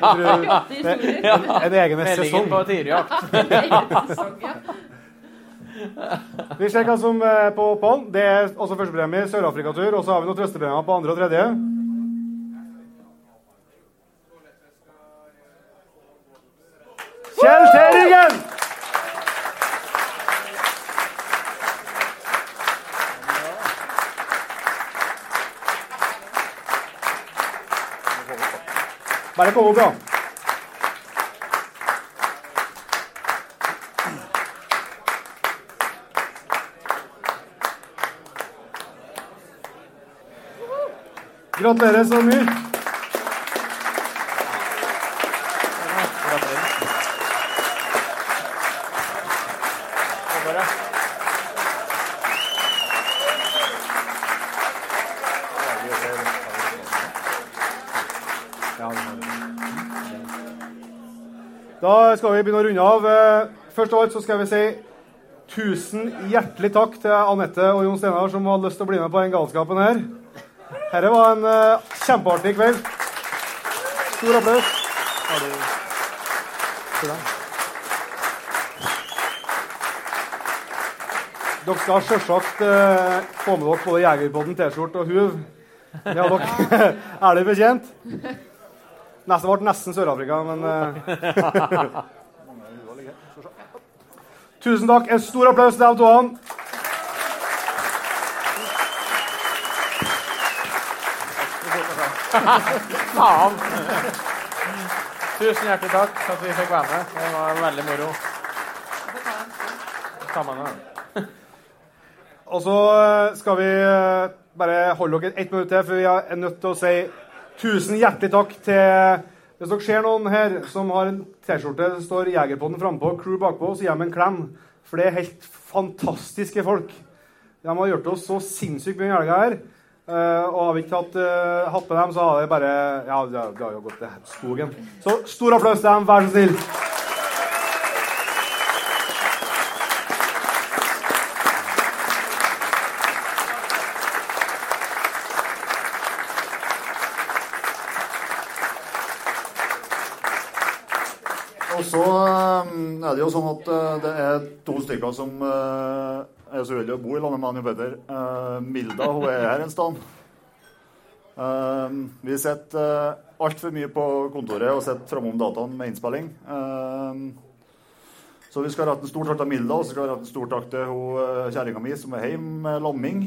Ja. En egen Meldingen sesong. på. Egen sesong, ja. Vi ser hva som er på pallen. Det er også førstepremie i Sør-Afrika-tur. Og så har vi noen trøstepremier på andre og tredje. Kjell Terringen! Bare på opp. Gratulerer så mye. Vi begynne å runde av. Eh, Først av alt så skal vi si tusen hjertelig takk til Anette og Jon Steinar som hadde lyst til å bli med på den galskapen her. Dette var en eh, kjempeartig kveld. Stor applaus. Dere skal selvsagt eh, få med dere både Jegerpodden T-skjorte og huv. Det har dere ærlig bekjent. Neste ble nesten Sør-Afrika, men eh, Tusen takk. En stor applaus til to. Faen! Tusen hjertelig takk for at vi fikk være med. Det var veldig moro. Og så eh, skal vi eh, bare holde dere ett minutt til, for vi er nødt til å si tusen hjertelig takk til Hvis dere ser noen her som har en T-skjorte det står Jegerpodden frampå, crew bakpå, så gi dem en klem. For det er helt fantastiske folk. De har hjulpet oss så sinnssykt mye i helga her. Eh, og har vi ikke hatt, uh, hatt med dem, så har det bare Ja, det har jo gått til skogen. Så stor applaus til dem, vær så snill. Og så eh, er det jo sånn at eh, det er to stykker som eh, er så uheldige å bo i lag med og Petter. Eh, Milda hun er her en. Eh, vi sitter uh, altfor mye på kontoret og sitter framom dataen med innspilling. Så vi skal rette en stor takk til Milda, og så skal vi rette en stor takk til uh, kjerringa mi som er hjemme med lamming.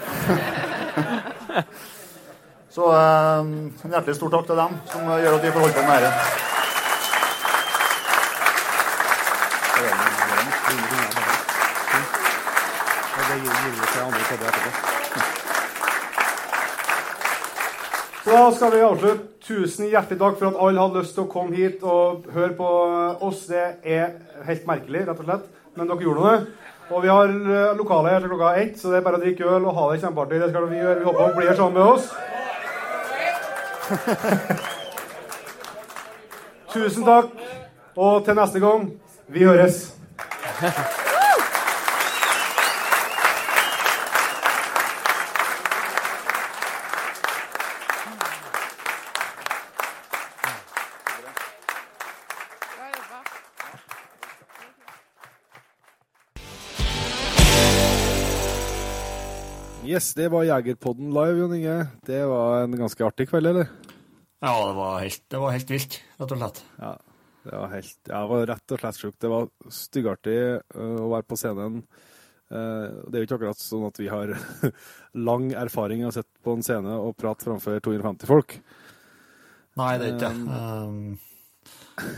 så en hjertelig stor takk til dem som gjør at vi får holde på med dette. Så da skal vi avslutte. Tusen hjertelig takk for at alle hadde lyst til å komme hit og høre på oss. Det er helt merkelig, rett og slett. Men dere gjorde det. Og vi har eh, lokale her til klokka ett, så det er bare å drikke øl og ha det kjempeartig. Det skal vi gjøre. Vi håper dere blir sammen med oss. Tusen takk, og til neste gang vi høres. Yes, det var Jegerpodden live, Jon Inge. Det var en ganske artig kveld, eller? Ja, det var helt, det var helt vilt, rett og slett. Ja, det var, helt, ja, det var rett og slett sjukt. Det var styggartig uh, å være på scenen. Uh, det er jo ikke akkurat sånn at vi har lang erfaring av å sitte på en scene og prate framfor 250 folk. Nei, det er ikke det. Um,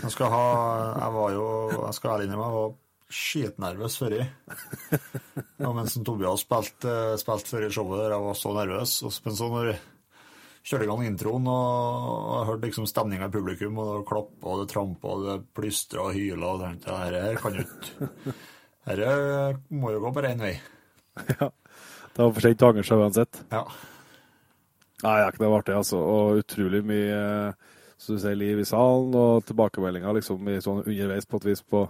jeg skal ha Jeg var jo Jeg skal ærlig innrømme, jeg var skitnervøs før i. Ja, mens Tobias spilte, spilt før i showet der, jeg var så nervøs. Og men så når jeg kjørte i gang introen og jeg hørte liksom stemninga i publikum, og det klappa og det trampa og det plystra og hyla, og tenkte jeg dette her kan jo ikke Dette må jo gå bare én vei. ja. Det var for sent å angre seg uansett. Ja. Nei, det er ikke det artig, altså. Og utrolig mye som du sier, liv i salen, og tilbakemeldinger liksom i sånn underveis på et vis på,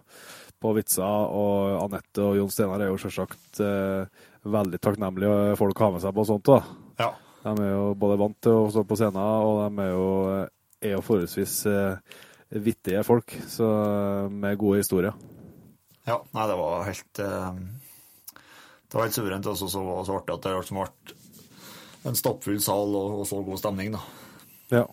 på vitser. Og Anette og Jon Steinar er jo selvsagt eh, veldig takknemlige folk å ha med seg på sånt. da. Ja. De er jo både vant til å stå på scenen, og de er jo, er jo forholdsvis eh, vittige folk så, med gode historier. Ja, nei, det var helt eh, Det var helt suverent. Og så var artig at det liksom ble en stappfull sal og, og så god stemning, da. Ja.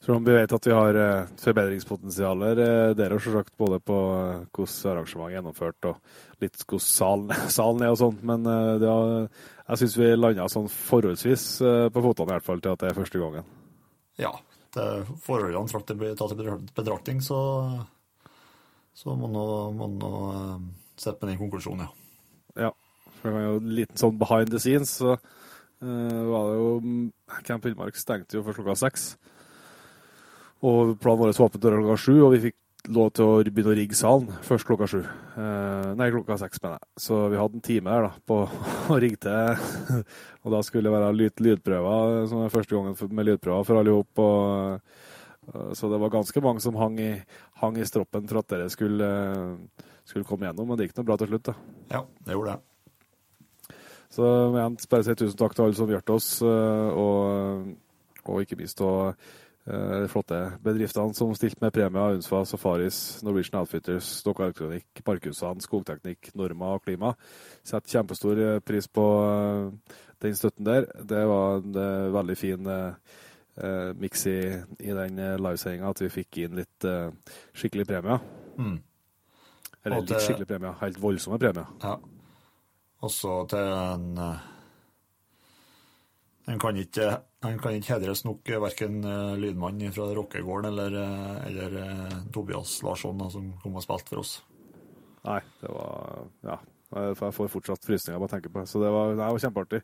Selv om vi vet at vi har eh, forbedringspotensialer dere der og selvsagt både på eh, hvordan arrangementet er gjennomført og litt hvordan salen, salen er og sånn. Men eh, det har, jeg syns vi landa sånn forholdsvis eh, på fotene i hvert fall til at det er første gangen. Ja. Det, forholdene tatt i betraktning, så, så må man nå eh, sette med den konklusjonen, ja. Ja. For det var jo en liten sånn behind the scenes, så uh, var det jo Camp Villmark stengte jo først klokka seks. Og planen vår var åpent døra klokka sju, og vi fikk lov til å begynne å rigge salen først klokka sju. Eh, nei, klokka seks, mener jeg. Så vi hadde en time der da, på å rigge til. og da skulle det være lyd, lydprøver, som er første gangen med lydprøver for alle ihop. Og, eh, så det var ganske mange som hang i, hang i stroppen for at dere skulle, skulle komme gjennom, men det gikk noe bra til slutt. da. Ja, det gjorde det. Så igjen, bare si tusen takk til alle som hjalp oss, eh, og, og ikke minst og, eh, de flotte bedriftene som stilte med premier. Unsva, Safaris, Norwegian Outfitters, Stokka Elektronikk, Parkhusene, Skogteknikk, Norma og Klima. Setter kjempestor eh, pris på eh, den støtten der. Det var en eh, veldig fin eh, eh, miks i, i den eh, livesendinga at vi fikk inn litt eh, skikkelig premier. Mm. Eller litt skikkelig premier. Helt voldsomme premier. Ja. Også til en En kan ikke, han kan ikke hedres nok, verken lydmannen fra Rokkegården eller, eh, eller eh, Tobias Larsson, som kom og spilte for oss. Nei, det var Ja. Jeg får fortsatt frysninger bare å tenke på. Så det var, det var kjempeartig.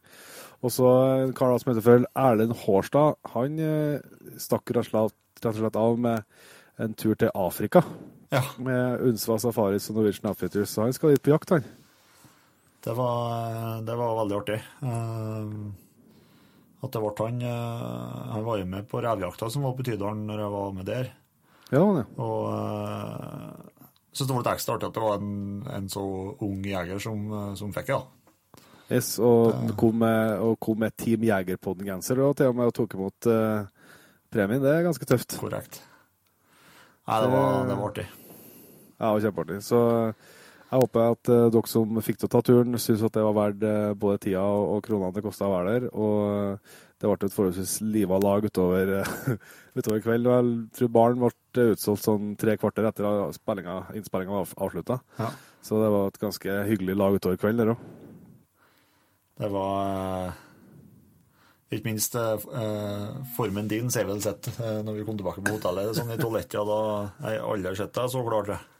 Og så en kar som heter for Erlend Hårstad, han eh, stakk rett og slett, av med en tur til Afrika. Ja. Med Unsva Safaris og Norwegian Outfitters. Så han skal dit på jakt, han. Det var, det var veldig artig. Eh, At det ble han eh, Han var jo med på revjakta som var på Tydalen når jeg var med der. Ja, ja. Og uh, syns det var litt ekstra artig at det var en, en så ung jeger som, eh, som fikk det. da. Yes, og kom med, og kom med Team Jegerpodden-genser og til og med og tok imot uh, premien. Det er ganske tøft. Korrekt. Nei, det var, det var artig. Ja, det kjempeartig. Så jeg håper at eh, dere som fikk til å ta turen, syns at det var verdt eh, både tida og, kronene det kosta å være der. Og eh, det ble et forholdsvis liva lag utover, utover kvelden. Og Jeg tror baren ble utsolgt sånn tre kvarter etter at innspillinga var avslutta. Ja. Så det var et ganske hyggelig lag utover kvelden der òg. Det var Ikke minst eh, formen din ser vi vel sett når vi kom tilbake på hotellet. Sånn i toalettet, da har jeg aldri sett deg så klart, tror jeg.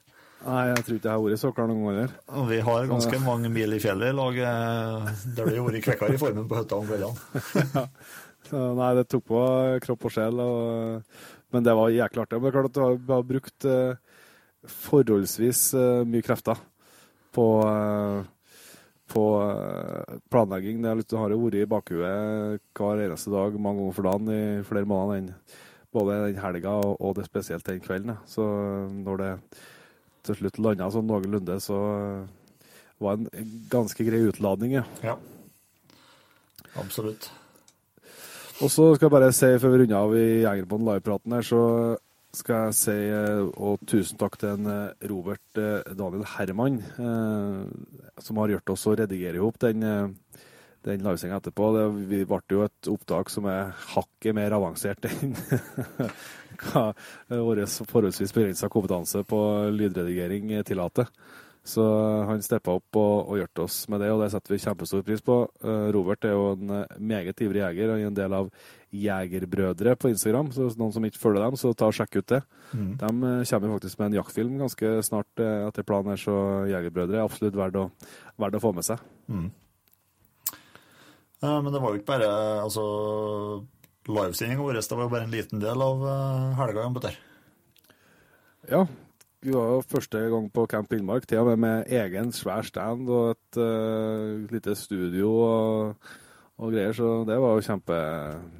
Nei, jeg tror ikke jeg har vært så klar noen ganger. Vi har ganske mange mil i fjellet i lag eh, der har vært kvekkere i formen på hytta om kveldene. ja. nei, det tok på kropp og sjel. Og, men det var jæklig artig. Men det er klart at du har, brukt eh, forholdsvis eh, mye krefter på, på planlegging. Det har jo vært i bakhuet hver eneste dag mange ganger for dagen i flere måneder. Både den helga og, og det spesielt den kvelden. Så når det til slutt landa sånn noenlunde, så eh, var det en ganske grei utladning. ja. Ja. Absolutt. Og så skal jeg bare si, før vi runder av i Jegerbånd live-praten her, så skal jeg si eh, og tusen takk til en eh, Robert Daniel Herman, eh, som har gjort oss å redigere ihop den, eh, den livesendinga etterpå. Det ble jo et opptak som er hakket mer avansert enn hva vår forholdsvis begrensa kompetanse på lydredigering tillater. Så han steppa opp og, og hjalp oss med det, og det setter vi kjempestor pris på. Eh, Robert er jo en meget ivrig jeger og er en del av Jegerbrødre på Instagram. Så noen som ikke følger dem, så ta og sjekk ut det. Mm. De eh, kommer faktisk med en jaktfilm ganske snart eh, etter planen her, så Jegerbrødre er absolutt verdt å, verdt å få med seg. Mm. Eh, Men det var jo ikke bare altså, Livesendinga vår det var jo bare en liten del av eh, helga. Petter. Ja, vi var jo første gang på Camp Villmark, til og med med egen svær stand og et uh, lite studio og, og greier, så det var jo kjempe,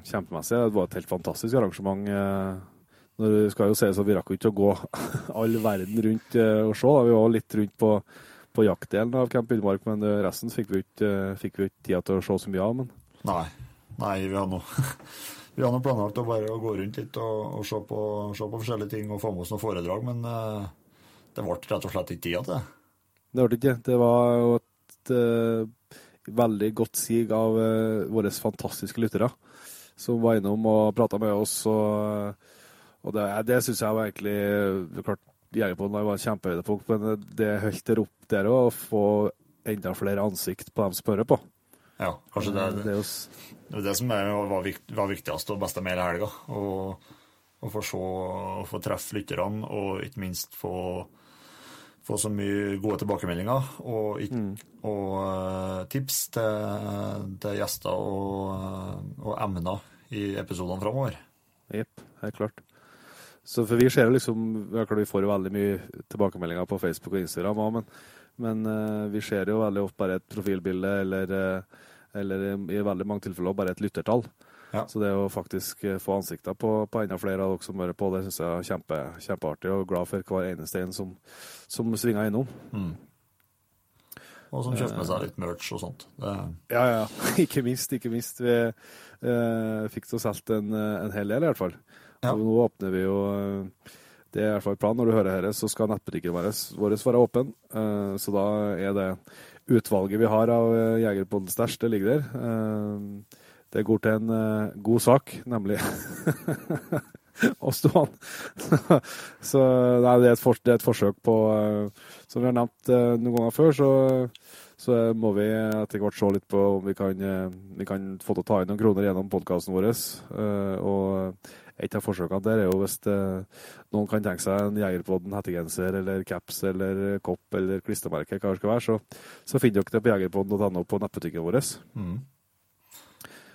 kjempemessig. Det var et helt fantastisk arrangement. Når det skal jo sies at vi rakk jo ikke å gå all verden rundt og se. Da. Vi var litt rundt på, på jaktdelen av Camp Villmark, men eh, resten fikk vi ikke eh, fikk vi ikke tid til å se så mye av. men Nei. Nei, vi har nå Vi har planlagt å bare gå rundt litt og, og se, på, se på forskjellige ting og få med oss noen foredrag, men uh, det ble rett og slett ikke tid til det. Det ble ikke. Det var jo et uh, veldig godt sig av uh, våre fantastiske lyttere som var innom og prata med oss. Og, og det, det syns jeg var egentlig klart, Jegerpodden var en kjempehøydepunkt, men det holdt der opp der òg, å få enda flere ansikt på dem som hører på. Ja, kanskje det, det er s- det, er det som er, var, vikt, var viktigst og beste med hele helga. Å få se og få treffe lytterne, og ikke minst få, få så mye gode tilbakemeldinger og, ikk- og uh, tips til, til gjester og, og emner i episodene framover. Jepp, helt klart. Så for vi ser jo liksom Vi får jo veldig mye tilbakemeldinger på Facebook og Instagram òg, men, men eh, vi ser jo veldig ofte bare et profilbilde eller, eh, eller i veldig mange tilfeller bare et lyttertall. Ja. Så det å faktisk eh, få ansikter på, på enda flere av dere som hører på, det syns jeg er kjempe, kjempeartig, og glad for hver eneste en som, som svinger innom. Og som kjøper med seg litt merch og sånt. Det, Ja, ja. Ikke minst, ikke minst. Vi eh, fikk så solgt en, eh, en hel del, i hvert fall. Ja. Så nå åpner vi jo eh, Det er i hvert fall planen. Når du hører dette, så skal nettbutikken vår, være åpen. Eh, så da er det utvalget vi har av eh, Jegerpoden Stæsj, det ligger der. Det går til en god sak, nemlig stå an. så nei, det er, for, det er et forsøk på Som vi har nevnt noen ganger før, så, så må vi etter hvert se litt på om vi kan, vi kan få til å ta inn noen kroner gjennom podkasten vår. og et av forsøkene der er jo hvis noen kan tenke seg en Jegerpodden hettegenser eller caps eller kopp eller klistremerke, hva det skal være, så, så finner dere det på jegerpodden.no på nettbutikken vår. Mm.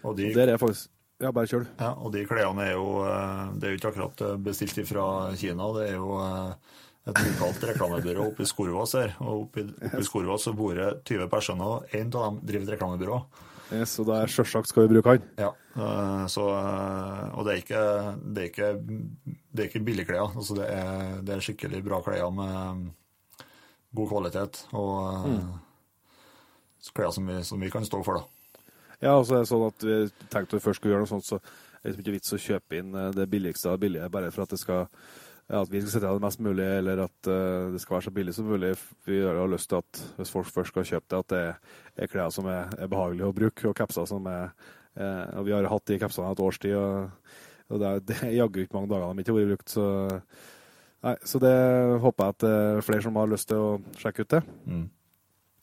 Og de, der er faktisk ja, bare kjøl. Ja, og de klærne er jo eh, Det er jo ikke akkurat eh, bestilt fra Kina. Det er jo eh, et lokalt reklamebyrå oppe i Skorvås her. Og oppe i, oppe i Skorvås så bor det 20 personer, og én av dem driver et reklamebyrå. Yes, det da er selvsagt skal vi bruke han. Ja, så, og det er ikke, det er ikke, det er ikke billigklær. Altså det, er, det er skikkelig bra klær med god kvalitet. Og mm. klær som, som vi kan stå for, da. Ja, altså er det sånn at vi tenkte at vi først skulle gjøre noe sånt, så er det ikke vits å kjøpe inn eh, det billigste av billige bare for at det skal at vi skal sette av det mest mulig, eller at uh, det skal være så billig som mulig. Vi har lyst til at hvis folk først skal kjøpe det, at det er klær som er, er behagelige å bruke, og capser som er eh, og Vi har hatt de capsene et års tid, og, og det er, det er jaggu ikke mange dager de ikke har vært brukt. Så, nei, så det håper jeg at det er flere som har lyst til å sjekke ut det. Mm.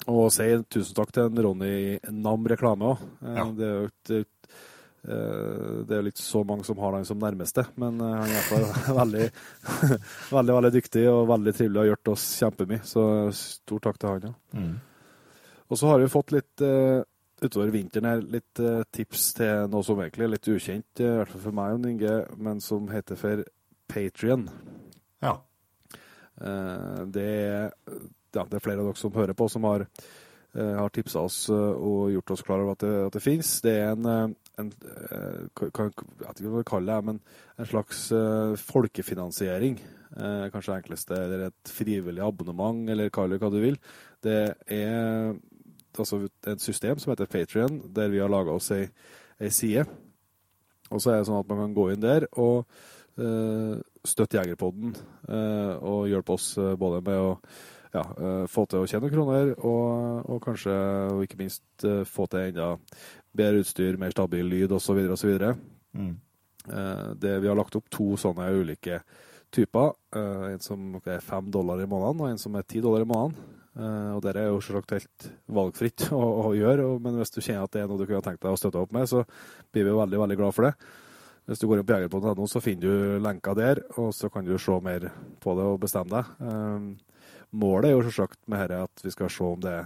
Og si tusen takk til en Ronny Nam Reklame òg. Eh, ja. Det er jo et, eh, det er jo ikke så mange som har han som nærmeste, men eh, han er iallfall veldig, veldig, veldig dyktig og veldig trivelig og har hjulpet oss kjempemye. Så stor takk til han. Ja. Mm. Og så har vi fått litt utover vinteren her, litt tips til noe som egentlig er litt ukjent, i hvert fall for meg og Inge, men som heter for Patrion. Ja. Det er ja, det er flere av dere som hører på, som har, har tipsa oss og gjort oss klar over at det, at det finnes. Det er en, en kan, hva vi det, en slags folkefinansiering. kanskje det enkleste, eller et frivillig abonnement, eller kall det hva du vil. Det er altså et system som heter Patrion, der vi har laga oss ei, ei side. Og så er det sånn at man kan gå inn der og støtte Jegerpodden og hjelpe oss både med å ja, uh, få til å tjene kroner, og, og kanskje, og ikke minst, uh, få til enda bedre utstyr, mer stabil lyd osv. osv. Mm. Uh, vi har lagt opp to sånne ulike typer. Uh, en som er fem dollar i måneden, og en som er ti dollar i måneden. Uh, og Det er jo selvsagt helt valgfritt å, å gjøre, og, men hvis du kjenner at det er noe du kunne tenkt deg å støtte opp med, så blir vi veldig veldig glad for det. Hvis du går inn på jegerpodden.no, så finner du lenker der, og så kan du se mer på det og bestemme deg. Målet er jo selvsagt med dette at vi skal se om det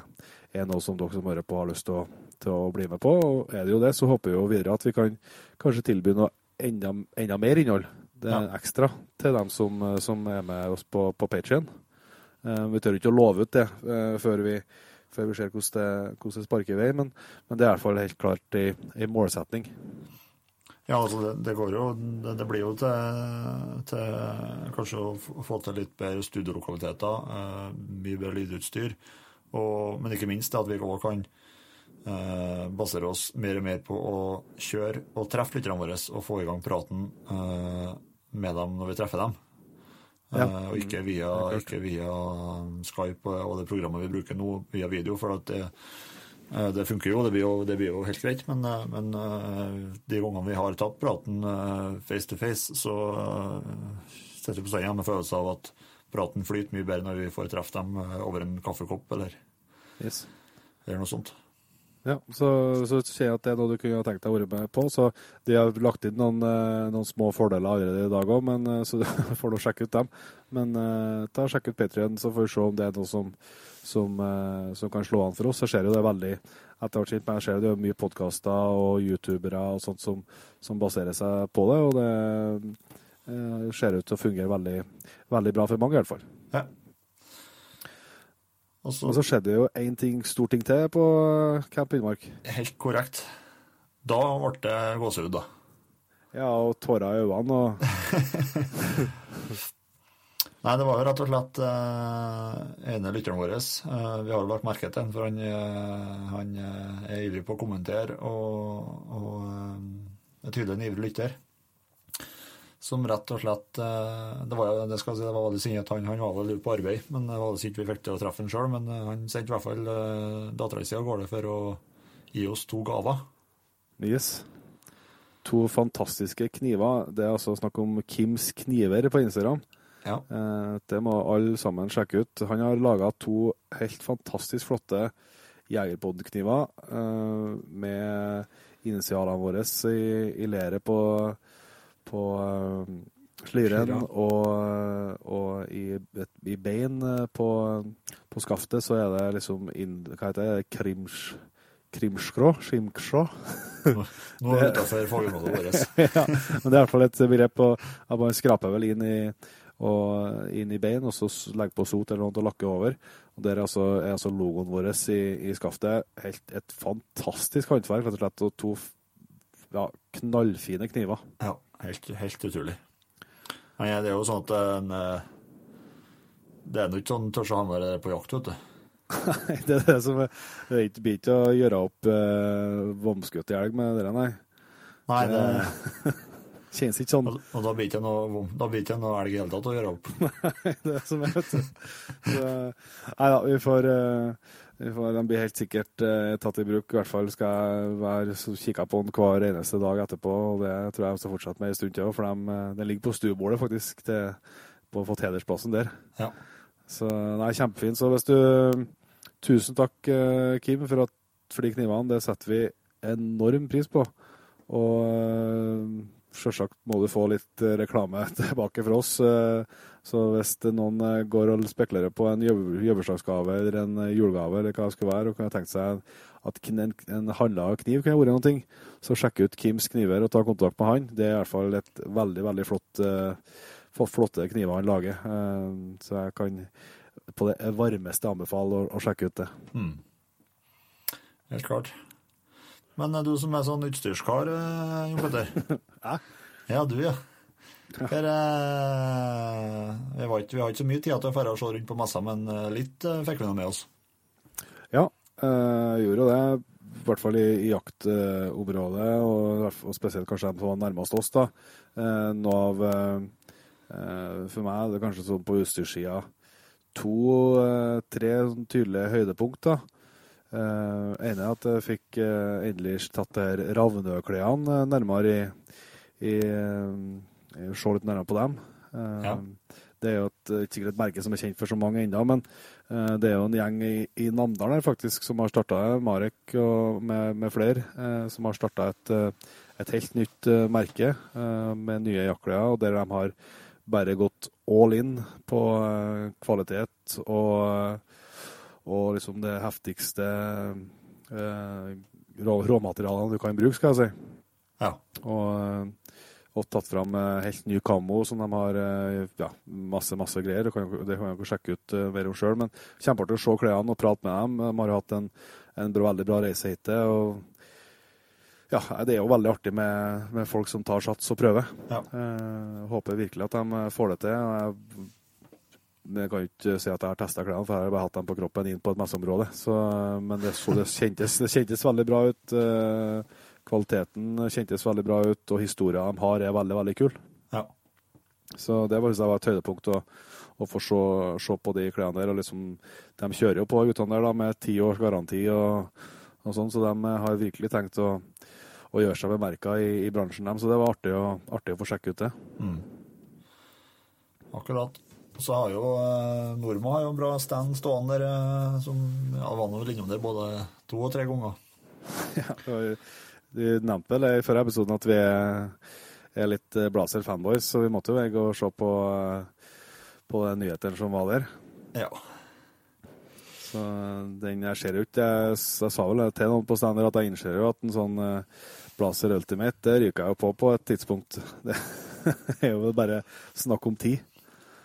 er noe som dere som hører på, har lyst til å, til å bli med på. Og er det jo det, så håper vi jo videre at vi kan kanskje tilby noe enda, enda mer innhold. Det er ja. ekstra til dem som, som, er med oss på, på Patrion. Uh, vi tør ikke å love ut det uh, før, vi, før, vi, ser hvordan det, hvordan det sparker i vei, men, men, det er i hvert fall helt klart en målsetning. Ja, altså det, det, går jo Det, det blir jo til, til, kanskje å få til litt bedre studielokaliteter, eh, mye bedre lydutstyr. Og, men ikke minst at vi òg kan eh, basere oss mer og mer på å kjøre og treffe lytterne våre og få i gang praten eh, med dem når vi treffer dem. Ja. Eh, og ikke via, ikke via, Skype og det programmet vi bruker nå, via video. for at det Eh, det funker jo, det blir jo, det blir jo helt greit, men, eh, men, eh, de gangene vi har tatt praten face to face, så setter vi på stedet med følelsen av at praten flyter mye bedre når vi får treffe dem over en kaffekopp eller, yes. eller noe sånt. Ja, så, så ser jeg at det er noe du kunne tenkt deg å være med på. Så de har lagt inn noen, noen små fordeler allerede i dag òg, så du får nå sjekke ut dem. Men ta og sjekk ut Patrion, så får vi se om det er noe som som, eh, som, kan slå an for oss. Så ser jo det veldig etter hvert men jeg ser det er mye podkaster og youtubere og sånt som, som, baserer seg på det. Og det eh, ser ut til å fungere veldig, veldig bra for mange, i hvert fall. Ja. Også, og så skjedde jo én ting, stor ting til på Camp Innmark. Helt korrekt. Da ble det gåsehud, da. Ja, og tårer i øynene og Nei, det var jo rett og slett eh, ene lytteren vår. Eh, vi har jo lagt merke til ham, for han, uh, han er ivrig på å kommentere og, og er tydelig en ivrig lytter. Som rett og slett Det var det skal si, det var synd at han, han var vel på arbeid, men det var ikke vi fikk til å treffe han sjøl. Men han sendte i hvert fall uh, dattera si av gårde for å gi oss to gaver. Yes. to fantastiske kniver. Det er altså snakk om Kims kniver på Instagram. Ja. Eh, det må alle sammen sjekke ut. Han har laga to helt fantastisk flotte Jegerpod-kniver med initialene våre i, i leret på, på eh, slyren og, og i, i bein eh, på, på skaftet så er det liksom inn, Hva heter det? Krimsj... Krimskrå? Skimksjå? Nå er det utenfor fagområdet vårt. ja, men det er i hvert fall et begrep på at man skraper vel inn i, og, inn i bein, og så legger på sot eller noe og lakker over. Og Der er altså, er altså logoen vår i, i skaftet. Helt, et fantastisk håndverk, rett og slett. Og to ja, knallfine kniver. Ja, helt, helt utrolig. Men det er jo sånn at en, eh, det er nå ikke sånn tørs å ha med på jakt, vet du. Nei, det er det som er Det blir ikke å gjøre opp eh, vomskutt i elg med dere, nei. Nei, det, Kjennes ikke sånn. og, og da blir det ikke noe, det elg i hele tatt å gjøre opp. nei, det er som er, vet du. Så, Nei da, vi får, eh, Den blir helt sikkert eh, tatt i bruk. I hvert fall skal jeg være så kikka på den hver eneste dag etterpå. Og det tror jeg skal fortsette med en stund til. For eh, den ligger på stuebordet, faktisk, til, på fått hedersplassen der. Ja. Så er kjempefint. Så hvis du Tusen takk, eh, Kim, for, at, for de knivene. Det setter vi enorm pris på. Og uh, sjølsagt må du få litt eh, reklame tilbake fra oss. eh, så hvis noen eh, går og spekulerer på en jobbursdagsgave eller en julegave, eller hva det skulle være, og kan tenke seg at en, en handla kniv kunne vært noe, så sjekk ut Kims kniver og ta kontakt med han. Det er i hvert fall et veldig, veldig flott flotte kniver han lager. Så jeg kan på det varmeste anbefale å, å sjekke ut det. Mm. Helt klart. Men du som er sånn utstyrskar, eh, Jon Petter. Hæ? Ja, du, ja. Her, eh, vi, har ikke så mye tid til å dra og se rundt på messa, men eh, litt eh, fikk vi nå med oss. Ja, eh, gjorde det. I hvert fall i, i jaktområdet, og, og spesielt kanskje var nærmest oss. da. Eh, noe av For meg er det kanskje sånn på utstyrssida to-tre sånn tydelige høydepunkt. da. Eh, enig at jeg fikk uh, endelig tatt det her ravnøklærne uh, nærmere i, i, uh, Se litt nærmere på dem. Uh, Ja. Det er jo et, ikke sikkert et merke som er kjent for så mange ennå, men det er jo en gjeng i, i Namdalen her faktisk som har starta Marek og med, med flere, som har starta et, et helt nytt merke med nye jakklær, og der de har bare gått all in på kvalitet og, og liksom det heftigste eh, rå, råmaterialene du kan bruke, skal jeg si. Ja. Og, eh, og tatt fram eh, helt ny kammo som de har eh, ja, masse masse greier. Det kan, jo- jeg ikke sjekke ut mer om sjøl, men kjempeartig å se klærne og prate med dem. De har hatt en, en bra, veldig bra reise hit. Og ja, det er jo veldig artig med, med folk som tar sats og prøver. Ja. Eh, håper virkelig at de får det til. og Jeg, jeg kan jo ikke si at jeg har testa klærne, for jeg har bare hatt dem på kroppen inn på et messeområde. Så, men det, så det, kjentes, det kjentes veldig bra ut. eh, Kvaliteten kjentes veldig bra ut, og historien de har, er veldig, veldig kul. Ja. Så det var, var et høydepunkt å, å få se, se på de klærne der. og liksom, De kjører jo på guttene der da, med ti års garanti og, og sånn, så de har virkelig tenkt å, å gjøre seg bemerka i, i bransjen, dem. Så det var artig å, artig å få sjekke ut det. Mm. Akkurat. Så har jo eh, Normo har jo en bra stand stående der, eh, som ja, var nå innom der både to og tre ganger. Du nevnte vel i forrige episoden at vi er, litt eh, Blazer-fanboys, så vi måtte jo jeg gå og se på, på den nyheten som var der. Ja. Så den jeg ser jo ikke Jeg, jeg sa vel til noen på stander at jeg innser jo at en sånn Blazer Ultimate, det ryker jeg jo på på et tidspunkt. Det er jo bare snakk om tid.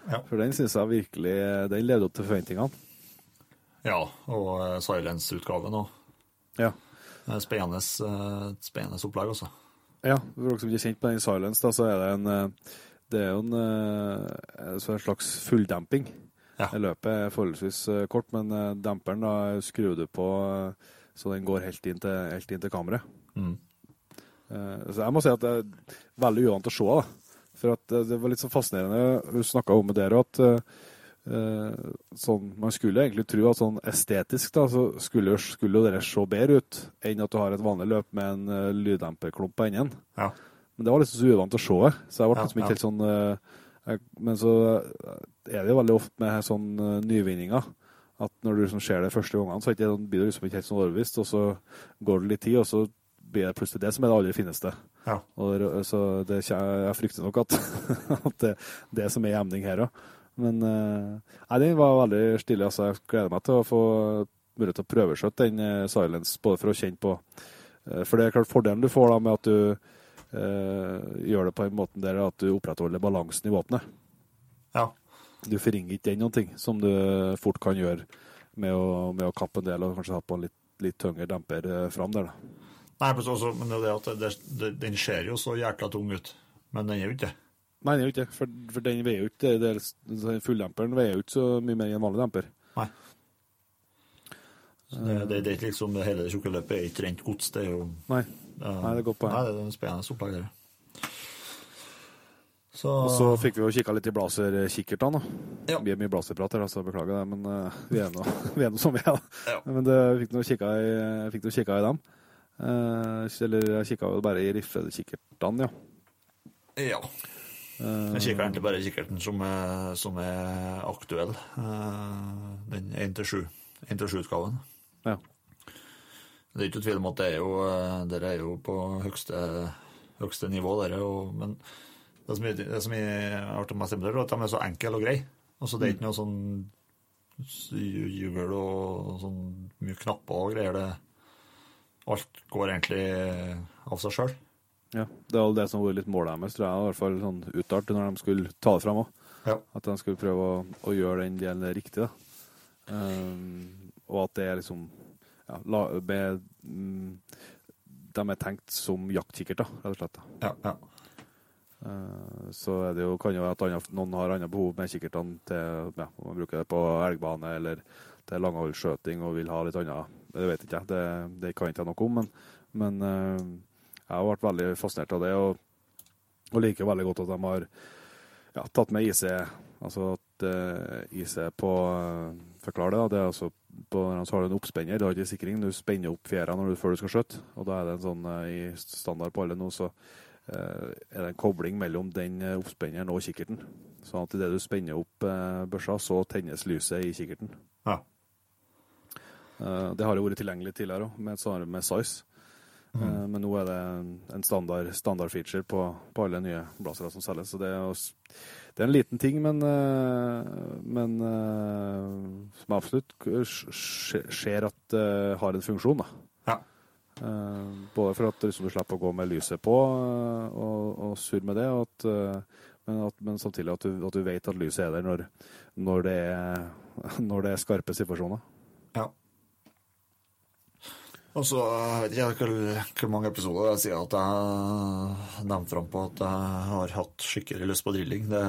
Ja. For den syns jeg virkelig Den levde opp til forventningene. ja og uh, Silence-utgaven òg. Ja. Spennende, uh, spennende altså. Ja, for dere som ikke er kjent med den Silence, da, så er det en eh, Det er jo en, en slags fulldemping. Ja. Løpet er forholdsvis kort, men demperen da skrur du på så den går helt inn til, helt inn til kameraet. Mm. Så jeg må si at det er veldig uvant å se. da. For at eh, det var litt så fascinerende. Hun snakka om med dere, at eh, sånn, Man skulle egentlig tro at sånn estetisk da, så skulle, skulle dere se bedre ut enn at du har et vanlig løp med en uh, lyddemperklump på enden. Ja. Men det var liksom så uvant å se det, så jeg ble liksom ikke helt sånn uh, jeg, Men så er det jo veldig ofte med sånn nyvinninger at når du liksom ser det første gangene, så det blir du liksom ikke helt sånn overbevist, og så går det litt tid, og så blir det plutselig det som er det aller fineste. Ja. Og, så det, jeg frykter nok at, at det det som er emning her òg. Men eh, nei, den var veldig stilig. altså Jeg gleder meg til å få mulighet til å prøveskjøtte den eh, Silence, både for å kjenne på eh, For det er klart fordelen du får da med at du eh, gjør det på en måte der at du opprettholder balansen i våpenet. Ja. Du forringer ikke den noen ting, som du fort kan gjøre med å, med å kappe en del og kanskje ha på en litt, litt tyngre demper eh, fram der. da. Nei, men, så, så, men det er det at det, det, den ser jo så jækla tung ut, men den er jo ikke det. Nei, den er jo ikke det, for, for den veier jo ikke det- det- den Fulldemperen veier jo ikke så mye mer enn en vanlig demper. Så det, det, det er ikke liksom hele det tjukke løpet er ikke rent gods, det er jo Nei. Nei, det er godt poeng. Nei, det er en spennende opplegg, det. Så, Og så fikk vi jo kikka litt i blazerkikkertene. da. Ja. blir er mye blaserprat her, altså beklager det, men uh, vi er nå som vi er. Ja. Men det, jeg fikk nå kikka i, i dem. Eh, eller jeg kikka jo bare i riffekikkertene, ja. ja. Jeg kikker egentlig bare i kikkerten som er, som er aktuell. eh, Den 1-7-utgaven. Ja. Det er ikke tvil om at det er jo, eh, dere er jo på høyeste, høyeste nivå, dere. Og, men det som, jeg- det som jeg har mest imponert er at de er så enkle og greie. Altså, det er ikke noe sånn jubel og sånn mye knapper og greier. Det, alt går egentlig av seg sjøl. ja. Det er vel det som har vært litt målet deres, tror jeg, i hvert fall sånn uttalt når de skulle ta det fram òg. Ja. At de skulle prøve å, å gjøre den delen riktig. da. Um, og at det er liksom ja, la, be, mm, De er tenkt som jaktkikkert, da, rett og slett. da. Ja, ja. Uh, Så er det jo, kan jo være at andre, noen har andre behov med kikkertene til ja, om man bruker det på elgbane eller til langholdsskjøting og vil ha litt annet. Det vet ikke jeg, det, det kan ikke jeg noe om, men, men eh, jeg har vært veldig fascinert av det. Og, og liker veldig godt at de har ja, tatt med IC. Altså at uh, IC på uh, Forklar det, da. Det er altså på, så har du en oppspenner, du har ikke sikring. Du spenner opp fjæra du, før du skal skjøtte. Og da er det en sånn uh, i standard på alle nå, så uh, er det en kobling mellom den eh, oppspenneren og kikkerten. Sånn at idet du spenner opp eh, børsa, så tennes lyset i kikkerten. Ja. Eh, det har jo vært tilgjengelig tidligere òg, med, med size. Mm. men nå er det en, standard, standard feature på, på alle nye blazere som selges. Så det er, også, det er en liten ting, men, eh, men eh, som absolutt ser at det har en funksjon. da. Ja. Eh, både for at liksom, du slipper å gå med lyset på eh, og, og surre med det, at, eh, men, at, men samtidig at du, at du vet at lyset er der når, når, det, er, når det er skarpe situasjoner. Og så jeg vet ikke hvor, mange episoder jeg sier at jeg nevnte fram på at jeg har hatt skikkelig lyst på drilling. Det,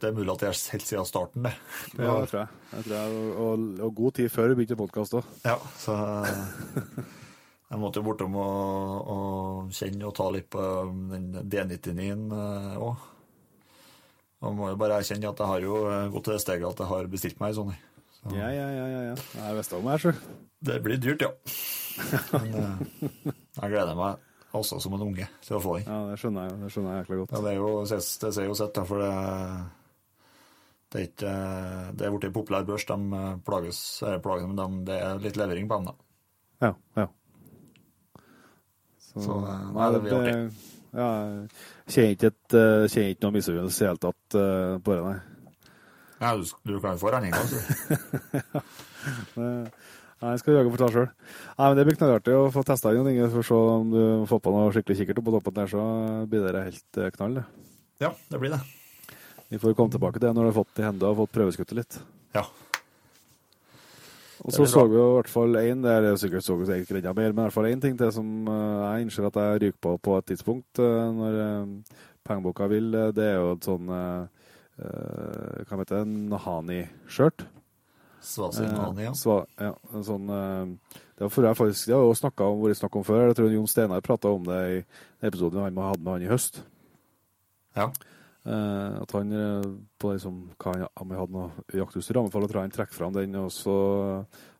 det er mulig at det er helt siden starten, det. Ja, det tror jeg. jeg tror jeg og, og, god tid før du begynte podkast òg. Ja, så jeg måtte jo bortom og, og kjenne og ta litt på den D99-en òg. Og må jo bare erkjenne at jeg har jo gått til det steget at jeg har bestilt meg ei sånn. Så Ja, ja, ja. ja, ja. Jeg visste om det, sjøl. Det blir dyrt, ja. Men eh, jeg gleder meg også som en unge til å få den. Ja, det skjønner jeg det skjønner jeg jækla godt. Ja, det er jo det sier jo sitt, for det, det er ikke Det er blitt en populær børs. De plages, eller plages men de, det er litt levering på dem, da. Ja, ja. Så, Så, eh, nei, det blir artig. ja, jeg kjenner ikke, eh, kjenner ikke noe misunnelse i det hele tatt eh, på det, nei. Ja, du, du kan jo få regninga, altså. Det- Nei, jeg skal jage for ta sjøl. Det blir knallartig å få testa noen ting. For å se om du får på noe skikkelig kikkert oppå toppen der, så blir det helt eh, knall, det. Ja, det blir det. Vi får komme tilbake til det når du har fått det i hendene og fått prøveskuttet litt. Ja. Og så så vi jo i hvert fall én, det er jo sikkert så jeg ikke enda mer, men i hvert fall én ting til som eh, jeg innser at jeg ryker på på et tidspunkt eh, når pengeboka vil. Det er jo et sånn Hva heter det? Nahani-skjørt. Svasinghani, ja. Eh, Sva, ja, sånn eh, Det jeg faktisk, det har jo om, vært snakk om før. Jeg tror Jon Steinar prata om det i episoden han hadde med han i høst. Ja. Eh, at han på liksom, hva han, om jeg hadde noe jaktutstyr, anbefaler jeg tror han trekker fram den. Og så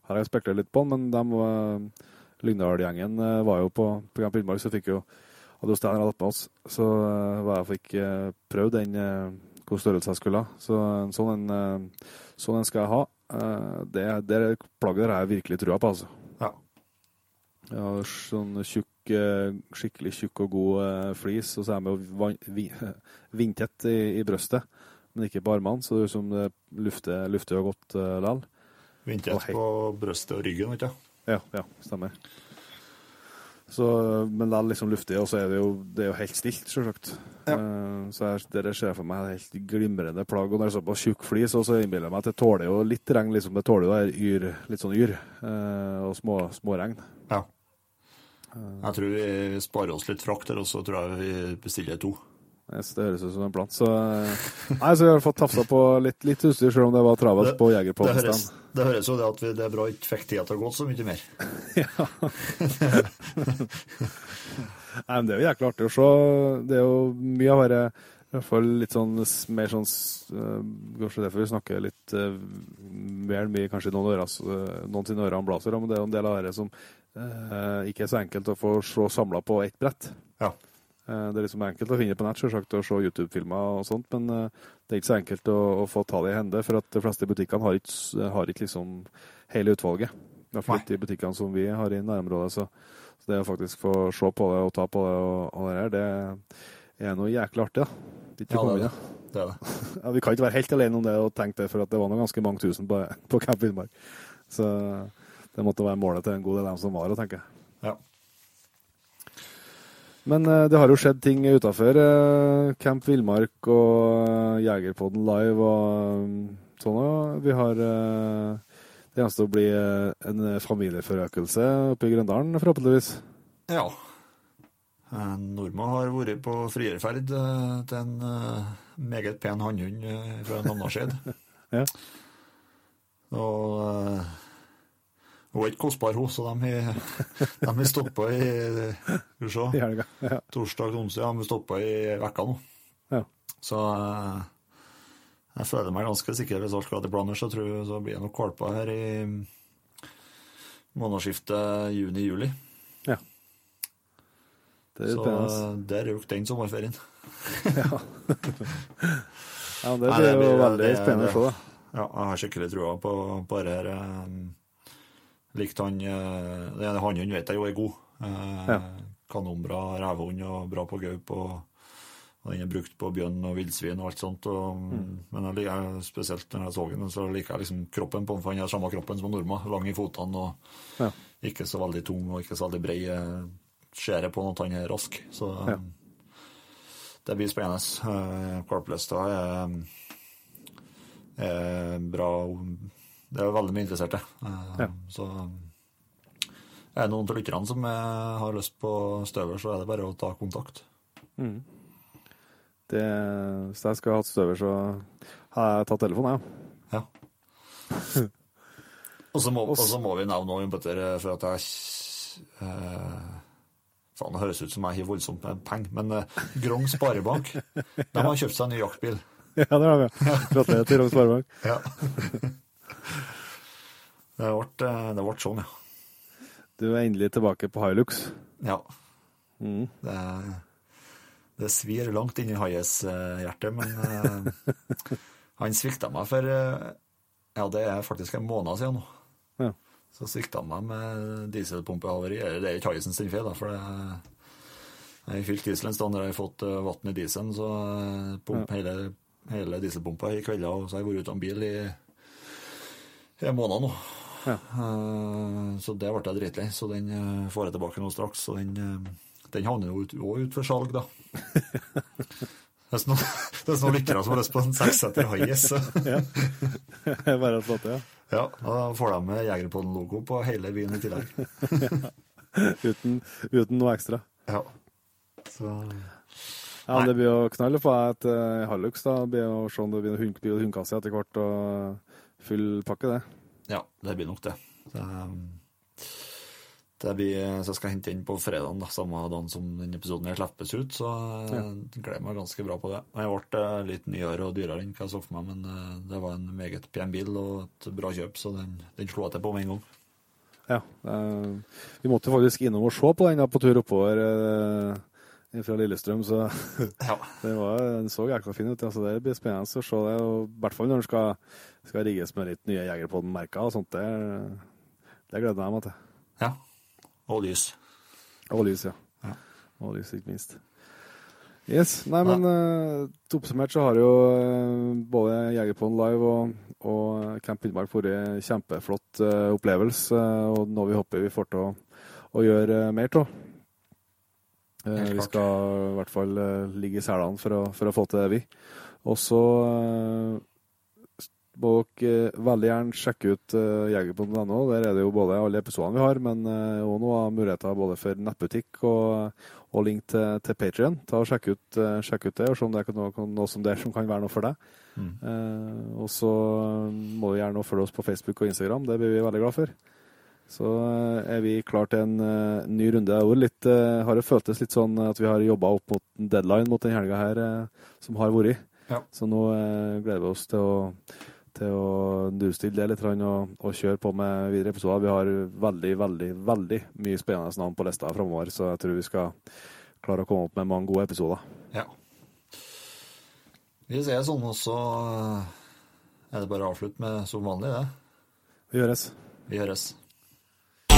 har jeg spekulert litt på den, men de var, Lyngdal-gjengen var jo på, på Camp Villmark, så fikk jo hadde jo Steinar hatt med oss, så var jeg fikk prøvd den hvor størrelse jeg skulle ha. Så en sånn en, sånn en skal jeg ha. Uh, det, det plagget der har jeg virkelig trua på, altså. Ja. Ja, sånn tjukk, uh, skikkelig tjukk og god uh, flis, og så er vi jo vindtett i, i, brøstet, men ikke på armene, så det er som det lufter, lufter jo godt likevel. Vindtett på brøstet og ryggen, ikke sant? Ja, ja, stemmer. Så, men det er liksom luftig, og så er det jo, det er jo helt stilt, selvsagt. Ja. Uh, så jeg, det ser for meg helt glimrende plagg. Og når det er såpass tjukk flis, så innbiller jeg meg at det tåler jo litt regn. liksom, Det tåler jo yr, litt sånn yr uh, og små, småregn. Ja. Jeg tror vi sparer oss litt frakt her, og så tror jeg vi bestiller to. Det høres ut som en plan. Så, nei, så vi har fått tafsa på litt, litt utstyr, selv om det var travelt på Jegerpodden. Det, høres, det høres jo det at vi, det er bra ikke fikk tida til å gå så mye mer. ja. nei, men det er jo jækla artig å se. Det er jo mye av dette i hvert fall litt sånn mer sånn uh, Kanskje derfor vi snakker litt uh, vel mye kanskje noen øres, uh, noen sine ører om blazer, men det er jo en del av det som uh, ikke er så enkelt å få se samla på ett brett. Ja. Det er liksom enkelt å finne på nett selvsagt, og se YouTube-filmer og sånt, men det er ikke så enkelt å, å få ta det i hende, for at de fleste butikkene har ikke, har ikke liksom hele utvalget. I hvert fall ikke de butikkene som vi har i nærområdet. Så, så det å faktisk få se på det og ta på det og, og det her, det er noe jæklig artig, da. Ja, det er det. det, er det. ja, vi kan ikke være helt alene om det og tenke det, for at det var nå ganske mange tusen på, på Camp Villmark. Så det måtte være målet til en god del av dem som var, tenker jeg. Ja. Men uh, det har jo skjedd ting utafor uh, Camp Villmark og uh, Jegerpodden live og sånn òg. Vi har Det gjenstår å bli en familieforøkelse oppe i Grøndalen, forhåpentligvis. Ja. Norma har vært på frierferd til en meget pen hannhund fra Namnarseid. ja. Og hun er ikke kostbar, hun, så de har, stoppa i Skal vi se ja. Torsdag onsdag. De har stoppa i vekka nå. Ja. Så eh, jeg føler meg ganske sikker. Hvis alt går til planer, så tror jeg så blir det nok valper her i månedsskiftet juni-juli. Ja. Det er så der røk den sommerferien. ja. ja, det blir jo veldig spennende å se. Ja, jeg har skikkelig trua på, på det her. Um, Likte han Det er ene vet jeg jo er god. Eh, ja. Kanonbra revehund og bra på gaup. Og, og den er brukt på bjørn og villsvin og alt sånt. Og, mm. Men jeg liker, spesielt når jeg så den, så liker jeg liksom kroppen på den, for han har samme kroppen som Norma. Lang i fotene og ja. ikke så veldig tung og ikke så veldig brei. Ser på at han er rask. Så ja. det blir spennende. Carplesta er, er bra det er veldig mye interesserte. Ja. Så er det noen av lytterne som har lyst på støver, så er det bare å ta kontakt. Mm. Det, hvis jeg skulle hatt støver, så har jeg tatt telefonen, ja. ja. og, så må, og så må vi nevne noe, Petter, for at jeg eh, Faen, det høres ut som jeg har voldsomt med penger, men eh, Grong Sparebank de har kjøpt seg en ny jaktbil. Ja, det har vi. Gratulerer til Grong Sparebank. ja. Det ble, det ble sånn, ja. Du er endelig tilbake på Hilux. Ja. Mm. Det, det, svir langt inni Haies hjerte, men uh, han svikta meg for Ja, det er faktisk en måned siden nå. Ja. Så svikta han meg med dieselpumpehavari. Det er ikke Haiesen sin feil, da, for det, jeg har fylt dieselen en stund når jeg har fått vann i dieselen, så pump, ja. hele, hele dieselpumpa i kvelder, og så har jeg vært uten bil i, i en måned nå. Ja. Uh, så det ble jeg dritlei, så den uh, får jeg tilbake nå straks. Så den, uh, den havner jo òg ut for salg, da. Det er noen, er noen lyttere som har lyst på en seksseter Highas. ja. Bare flott, ja. ja. Da får de med Jegerpodden-logo på hele byen i tillegg. uten, uten, noe ekstra. Ja. Så Ja, det blir jo knall på et uh, Hallux, da. Blir jo sånn det blir hund, hundkasse etter hvert, og full pakke, det. Ja, det blir nok det. det det blir, så jeg skal hente inn på fredag, da, samme dagen som denne episoden her slippes ut. Så jeg Ja. gleder meg ganske bra på det. Jeg ble eh, litt nyere og dyrere enn hva jeg så for meg, men eh, det var en meget pen bil og et bra kjøp, så den, den slo jeg til på med en gang. Ja. eh, vi måtte faktisk innom og se på den på tur oppover eh, fra Lillestrøm, så Ja. det var, den så jækla fin ut. Altså, det blir spennende å se det, i hvert fall når den skal, skal rigges med litt nye Jegerpodden-merker og sånt. Det, det gleder jeg meg til. ja. Og lys. Og lys, ja. Ja. Og lys, ikke minst. Yes. Nei, men uh, oppsummert så har jo uh, både Jegerpodden live og, og Camp Finnmark vært en kjempeflott uh, opplevelse, eh, og noe vi håper vi får til å, å gjøre eh, mer av. Eh, Helt vi klart. skal i hvert fall eh, ligge i selene for, for å få til det, vi. Og så eh, må dere veldig gjerne sjekke ut jegerpodden.no. Der er det jo både alle episodene vi har, men òg noen muligheter både for nettbutikk og, og link til, til Patrion. Sjekk ut, sjekk ut det, og se om det er noe, noe som, det som kan være noe for deg. Mm. Eh, og så må du gjerne følge oss på Facebook og Instagram. Det blir vi veldig glad for. Så eh, er vi klar til en uh, ny runde. Er litt, uh, har det føltes litt sånn at vi har jobba opp mot en deadline mot den helga her uh, som har vært. Ja. Så nå gleder vi oss til å, til å nullstille det litt og, og kjøre på med videre episoder. Vi har veldig, veldig, veldig mye spennende navn på lista framover, så jeg tror vi skal klare å komme opp med mange gode episoder. Ja. Vi ser sånn, og så eh, er det bare å avslutte med som vanlig, det. Vi høres. Vi høres.